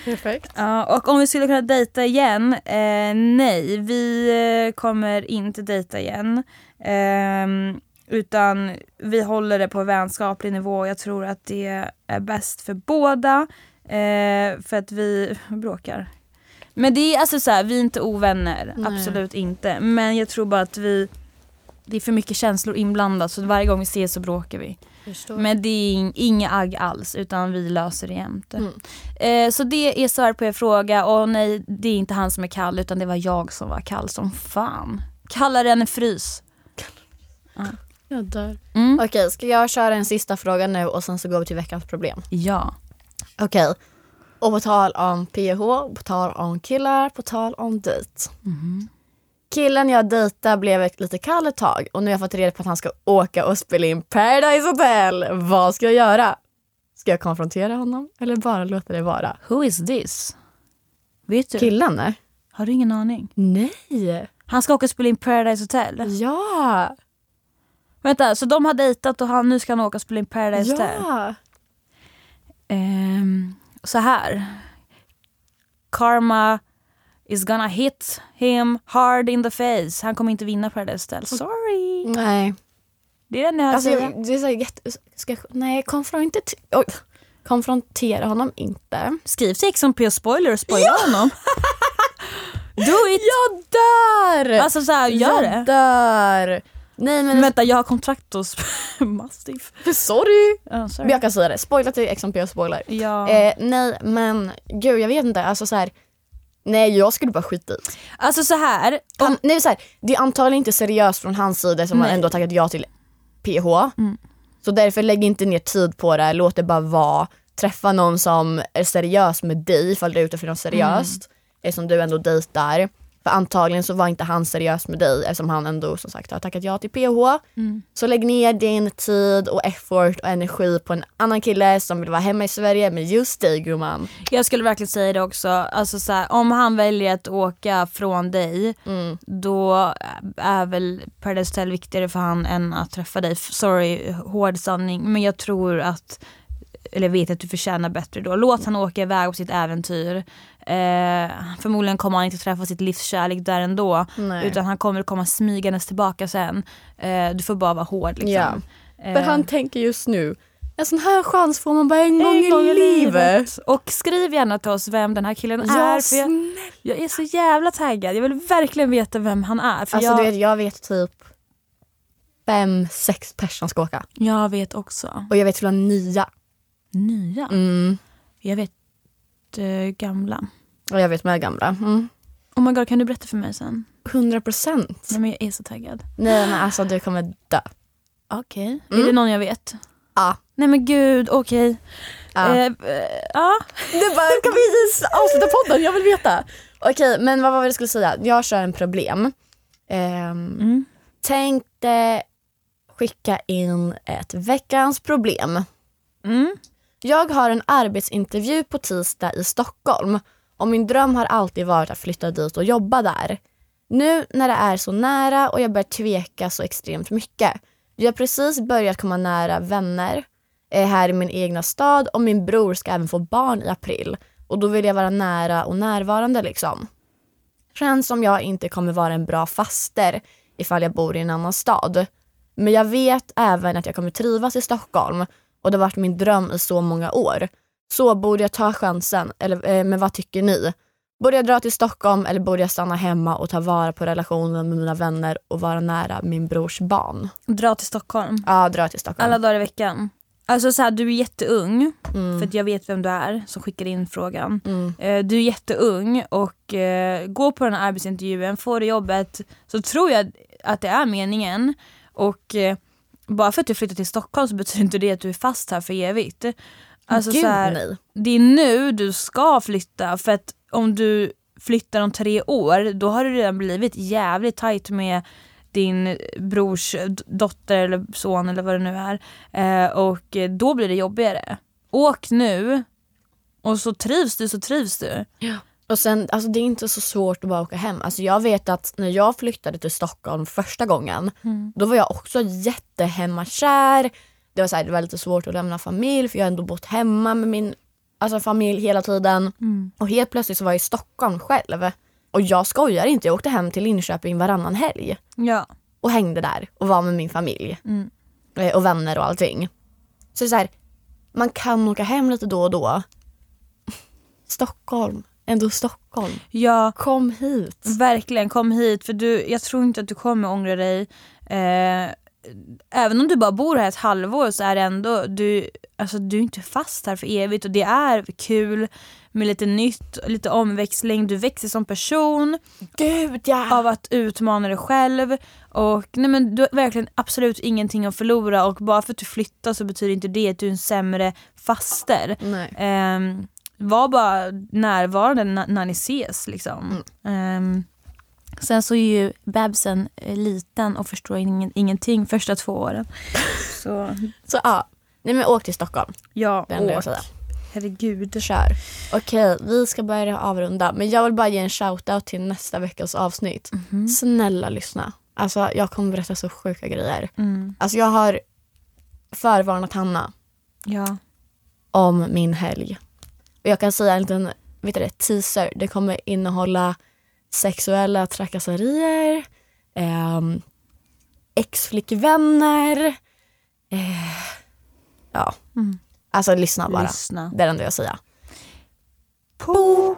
Perfekt. Ja, och om vi skulle kunna dejta igen? Eh, nej, vi eh, kommer inte dejta igen. Ehm, utan vi håller det på vänskaplig nivå. Jag tror att det är bäst för båda. Eh, för att vi bråkar. Men det är alltså så här, vi är inte ovänner. Nej. Absolut inte. Men jag tror bara att vi det är för mycket känslor inblandat så varje gång vi ses så bråkar vi. Förstår. Men det är ing- inga agg alls utan vi löser det jämt. Mm. Eh, så det är svar på er fråga och nej det är inte han som är kall utan det var jag som var kall som fan. Kallare än en frys. Jag dör. Mm. Okej, ska jag köra en sista fråga nu och sen så går vi till veckans problem? Ja. Okej. Och på tal om PH, på tal om killar, på tal om dejt. Killen jag dejtar blev lite kall ett tag och nu har jag fått reda på att han ska åka och spela in Paradise Hotel. Vad ska jag göra? Ska jag konfrontera honom eller bara låta det vara? Who is this? Vet du? Killen? Har du ingen aning? Nej. Han ska åka och spela in Paradise Hotel. Ja. Vänta, så de har dejtat och han, nu ska han åka och spela in Paradise Hotel? Ja. Ehm, så här. Karma is gonna hit him hard in the face. Han kommer inte vinna Paradise Hotel. Sorry. Nej. Det är det Alltså, jag, det är så jätte... Ska, nej, konfrontera, oj, konfrontera honom inte. Skriv till Ex on P spoiler och spoila honom. Do it! Jag dör! Alltså så här, gör jag det. dör. Nej men Vänta, jag har kontrakt hos Mastiff. sorry. Oh, sorry. jag kan säga det, spoila till XMP och spoiler. Ja. Eh, nej men gud jag vet inte, alltså så här. Nej jag skulle bara skita i. Alltså så här. Han, nej, så här det är antagligen inte seriöst från hans sida som han Nej. ändå har tackat ja till PH. Mm. Så därför lägg inte ner tid på det, låt det bara vara. Träffa någon som är seriös med dig ifall du är ute för något seriöst. Eftersom du ändå dejtar. För antagligen så var inte han seriös med dig eftersom han ändå som sagt har tackat ja till PH. Mm. Så lägg ner din tid och effort och energi på en annan kille som vill vara hemma i Sverige med just dig gumman. Jag skulle verkligen säga det också. Alltså så här, om han väljer att åka från dig Mm. då är väl Paradise Hotel viktigare för han än att träffa dig. Sorry, hård sanning. Men jag tror att, eller vet att du förtjänar bättre då. Låt han åka iväg på sitt äventyr. Eh, förmodligen kommer han inte träffa sitt livskärlek där ändå. Nej. Utan han kommer komma smygandes tillbaka sen. Eh, du får bara vara hård liksom. Ja. Eh, För han tänker just nu, en sån här chans får man bara en, gång, i livet. Och skriv gärna till oss vem den här killen Ja, är. För jag, jag är så jävla taggad. Jag vill verkligen veta vem han är. För Alltså jag, du vet, jag vet typ fem, sex personer ska åka. jag vet också. Och jag vet flera nya. Nya. Mm. Jag vet eh, gamla. Och jag vet med gamla. Mm. Oh my god, kan du berätta för mig sen? 100 procent. Nej men jag är så taggad. Nej men alltså du kommer dö. Okej. Mm. Är det någon jag vet? Ja. Nej men gud, okej. ja. Eh, eh, ja. Du bara, kan vi avsluta podden? Jag vill veta. Okej, men vad var det jag skulle säga? Jag kör en problem. Ehm, Mm. tänkte skicka in ett veckans problem. Mm. Jag har en arbetsintervju på tisdag i Stockholm och min dröm har alltid varit att flytta dit och jobba där. Nu när det är så nära och jag börjar tveka så extremt mycket. Jag har precis börjat komma nära vänner är här i min egna stad och min bror ska även få barn i april. Och då vill jag vara nära och närvarande liksom. Känns som jag inte kommer vara en bra faster ifall jag bor i en annan stad. Men jag vet även att jag kommer trivas i Stockholm och det har varit min dröm i så många år. Så borde jag ta chansen, eller, eh, men vad tycker ni? Borde jag dra till Stockholm eller borde jag stanna hemma och ta vara på relationen med mina vänner och vara nära min brors barn? Dra till Stockholm. Ja, dra till Stockholm. Alla dagar i veckan. Alltså så här, du är jätteung, Mm. för att jag vet vem du är som skickade in frågan. Mm. Eh, Du är jätteung och eh, går på den här arbetsintervjun, får du jobbet så tror jag att det är meningen. Och eh, bara för att du flyttar till Stockholm så betyder inte det att du är fast här för evigt. Alltså, Gud så här, nej. det är nu du ska flytta för att om du flyttar om tre år då har du redan blivit jävligt tajt med din brors dotter eller son eller vad det nu är. Eh, och då blir det jobbigare. Åk nu och så trivs du så trivs du. Och sen, alltså det är inte så svårt att bara åka hem. Alltså jag vet att när jag flyttade till Stockholm första gången, då var jag också jättehemmakär. Det var, så här, det var lite svårt att lämna familj för jag har ändå bott hemma med min alltså, familj hela tiden. Och helt plötsligt så var jag i Stockholm själv. Och jag skojar inte, jag åkte hem till Linköping varannan helg Ja. och hängde där och var med min familj. Mm. Eh, Och vänner och allting. Så det är så här, man kan åka hem lite då och då. Stockholm, ändå Stockholm. Ja, Kom hit. verkligen kom hit för du, jag tror inte att du kommer ångra dig. Eh, även om du bara bor här ett halvår så är det ändå, du, alltså, du är inte fast här för evigt och det är kul med lite nytt, lite omväxling, du växer som person Gud ja! av att utmana dig själv och nej men du har verkligen absolut ingenting att förlora och bara för att du flyttar så betyder inte det att du är en sämre faster. Nej. Um, var bara närvarande när, när ni ses liksom. Ehm, sen så är ju bebisen eh, liten och förstår ingen, ingenting första två åren. Så Så ja, nej men åk till Stockholm. ja, åk. Herregud. Kör. Okej, vi ska börja avrunda. Men jag vill bara ge en shoutout till nästa veckas avsnitt. Snälla lyssna. Alltså jag kommer berätta så sjuka grejer. Mm. Alltså jag har förvarnat Hanna Ja. om min helg. Jag kan säga en liten vet du det, teaser. Det kommer innehålla sexuella trakasserier, ehm, ex-flickvänner. Eh, ja, Mm. alltså lyssna bara. Lyssna. Det är det enda jag säger. Pok.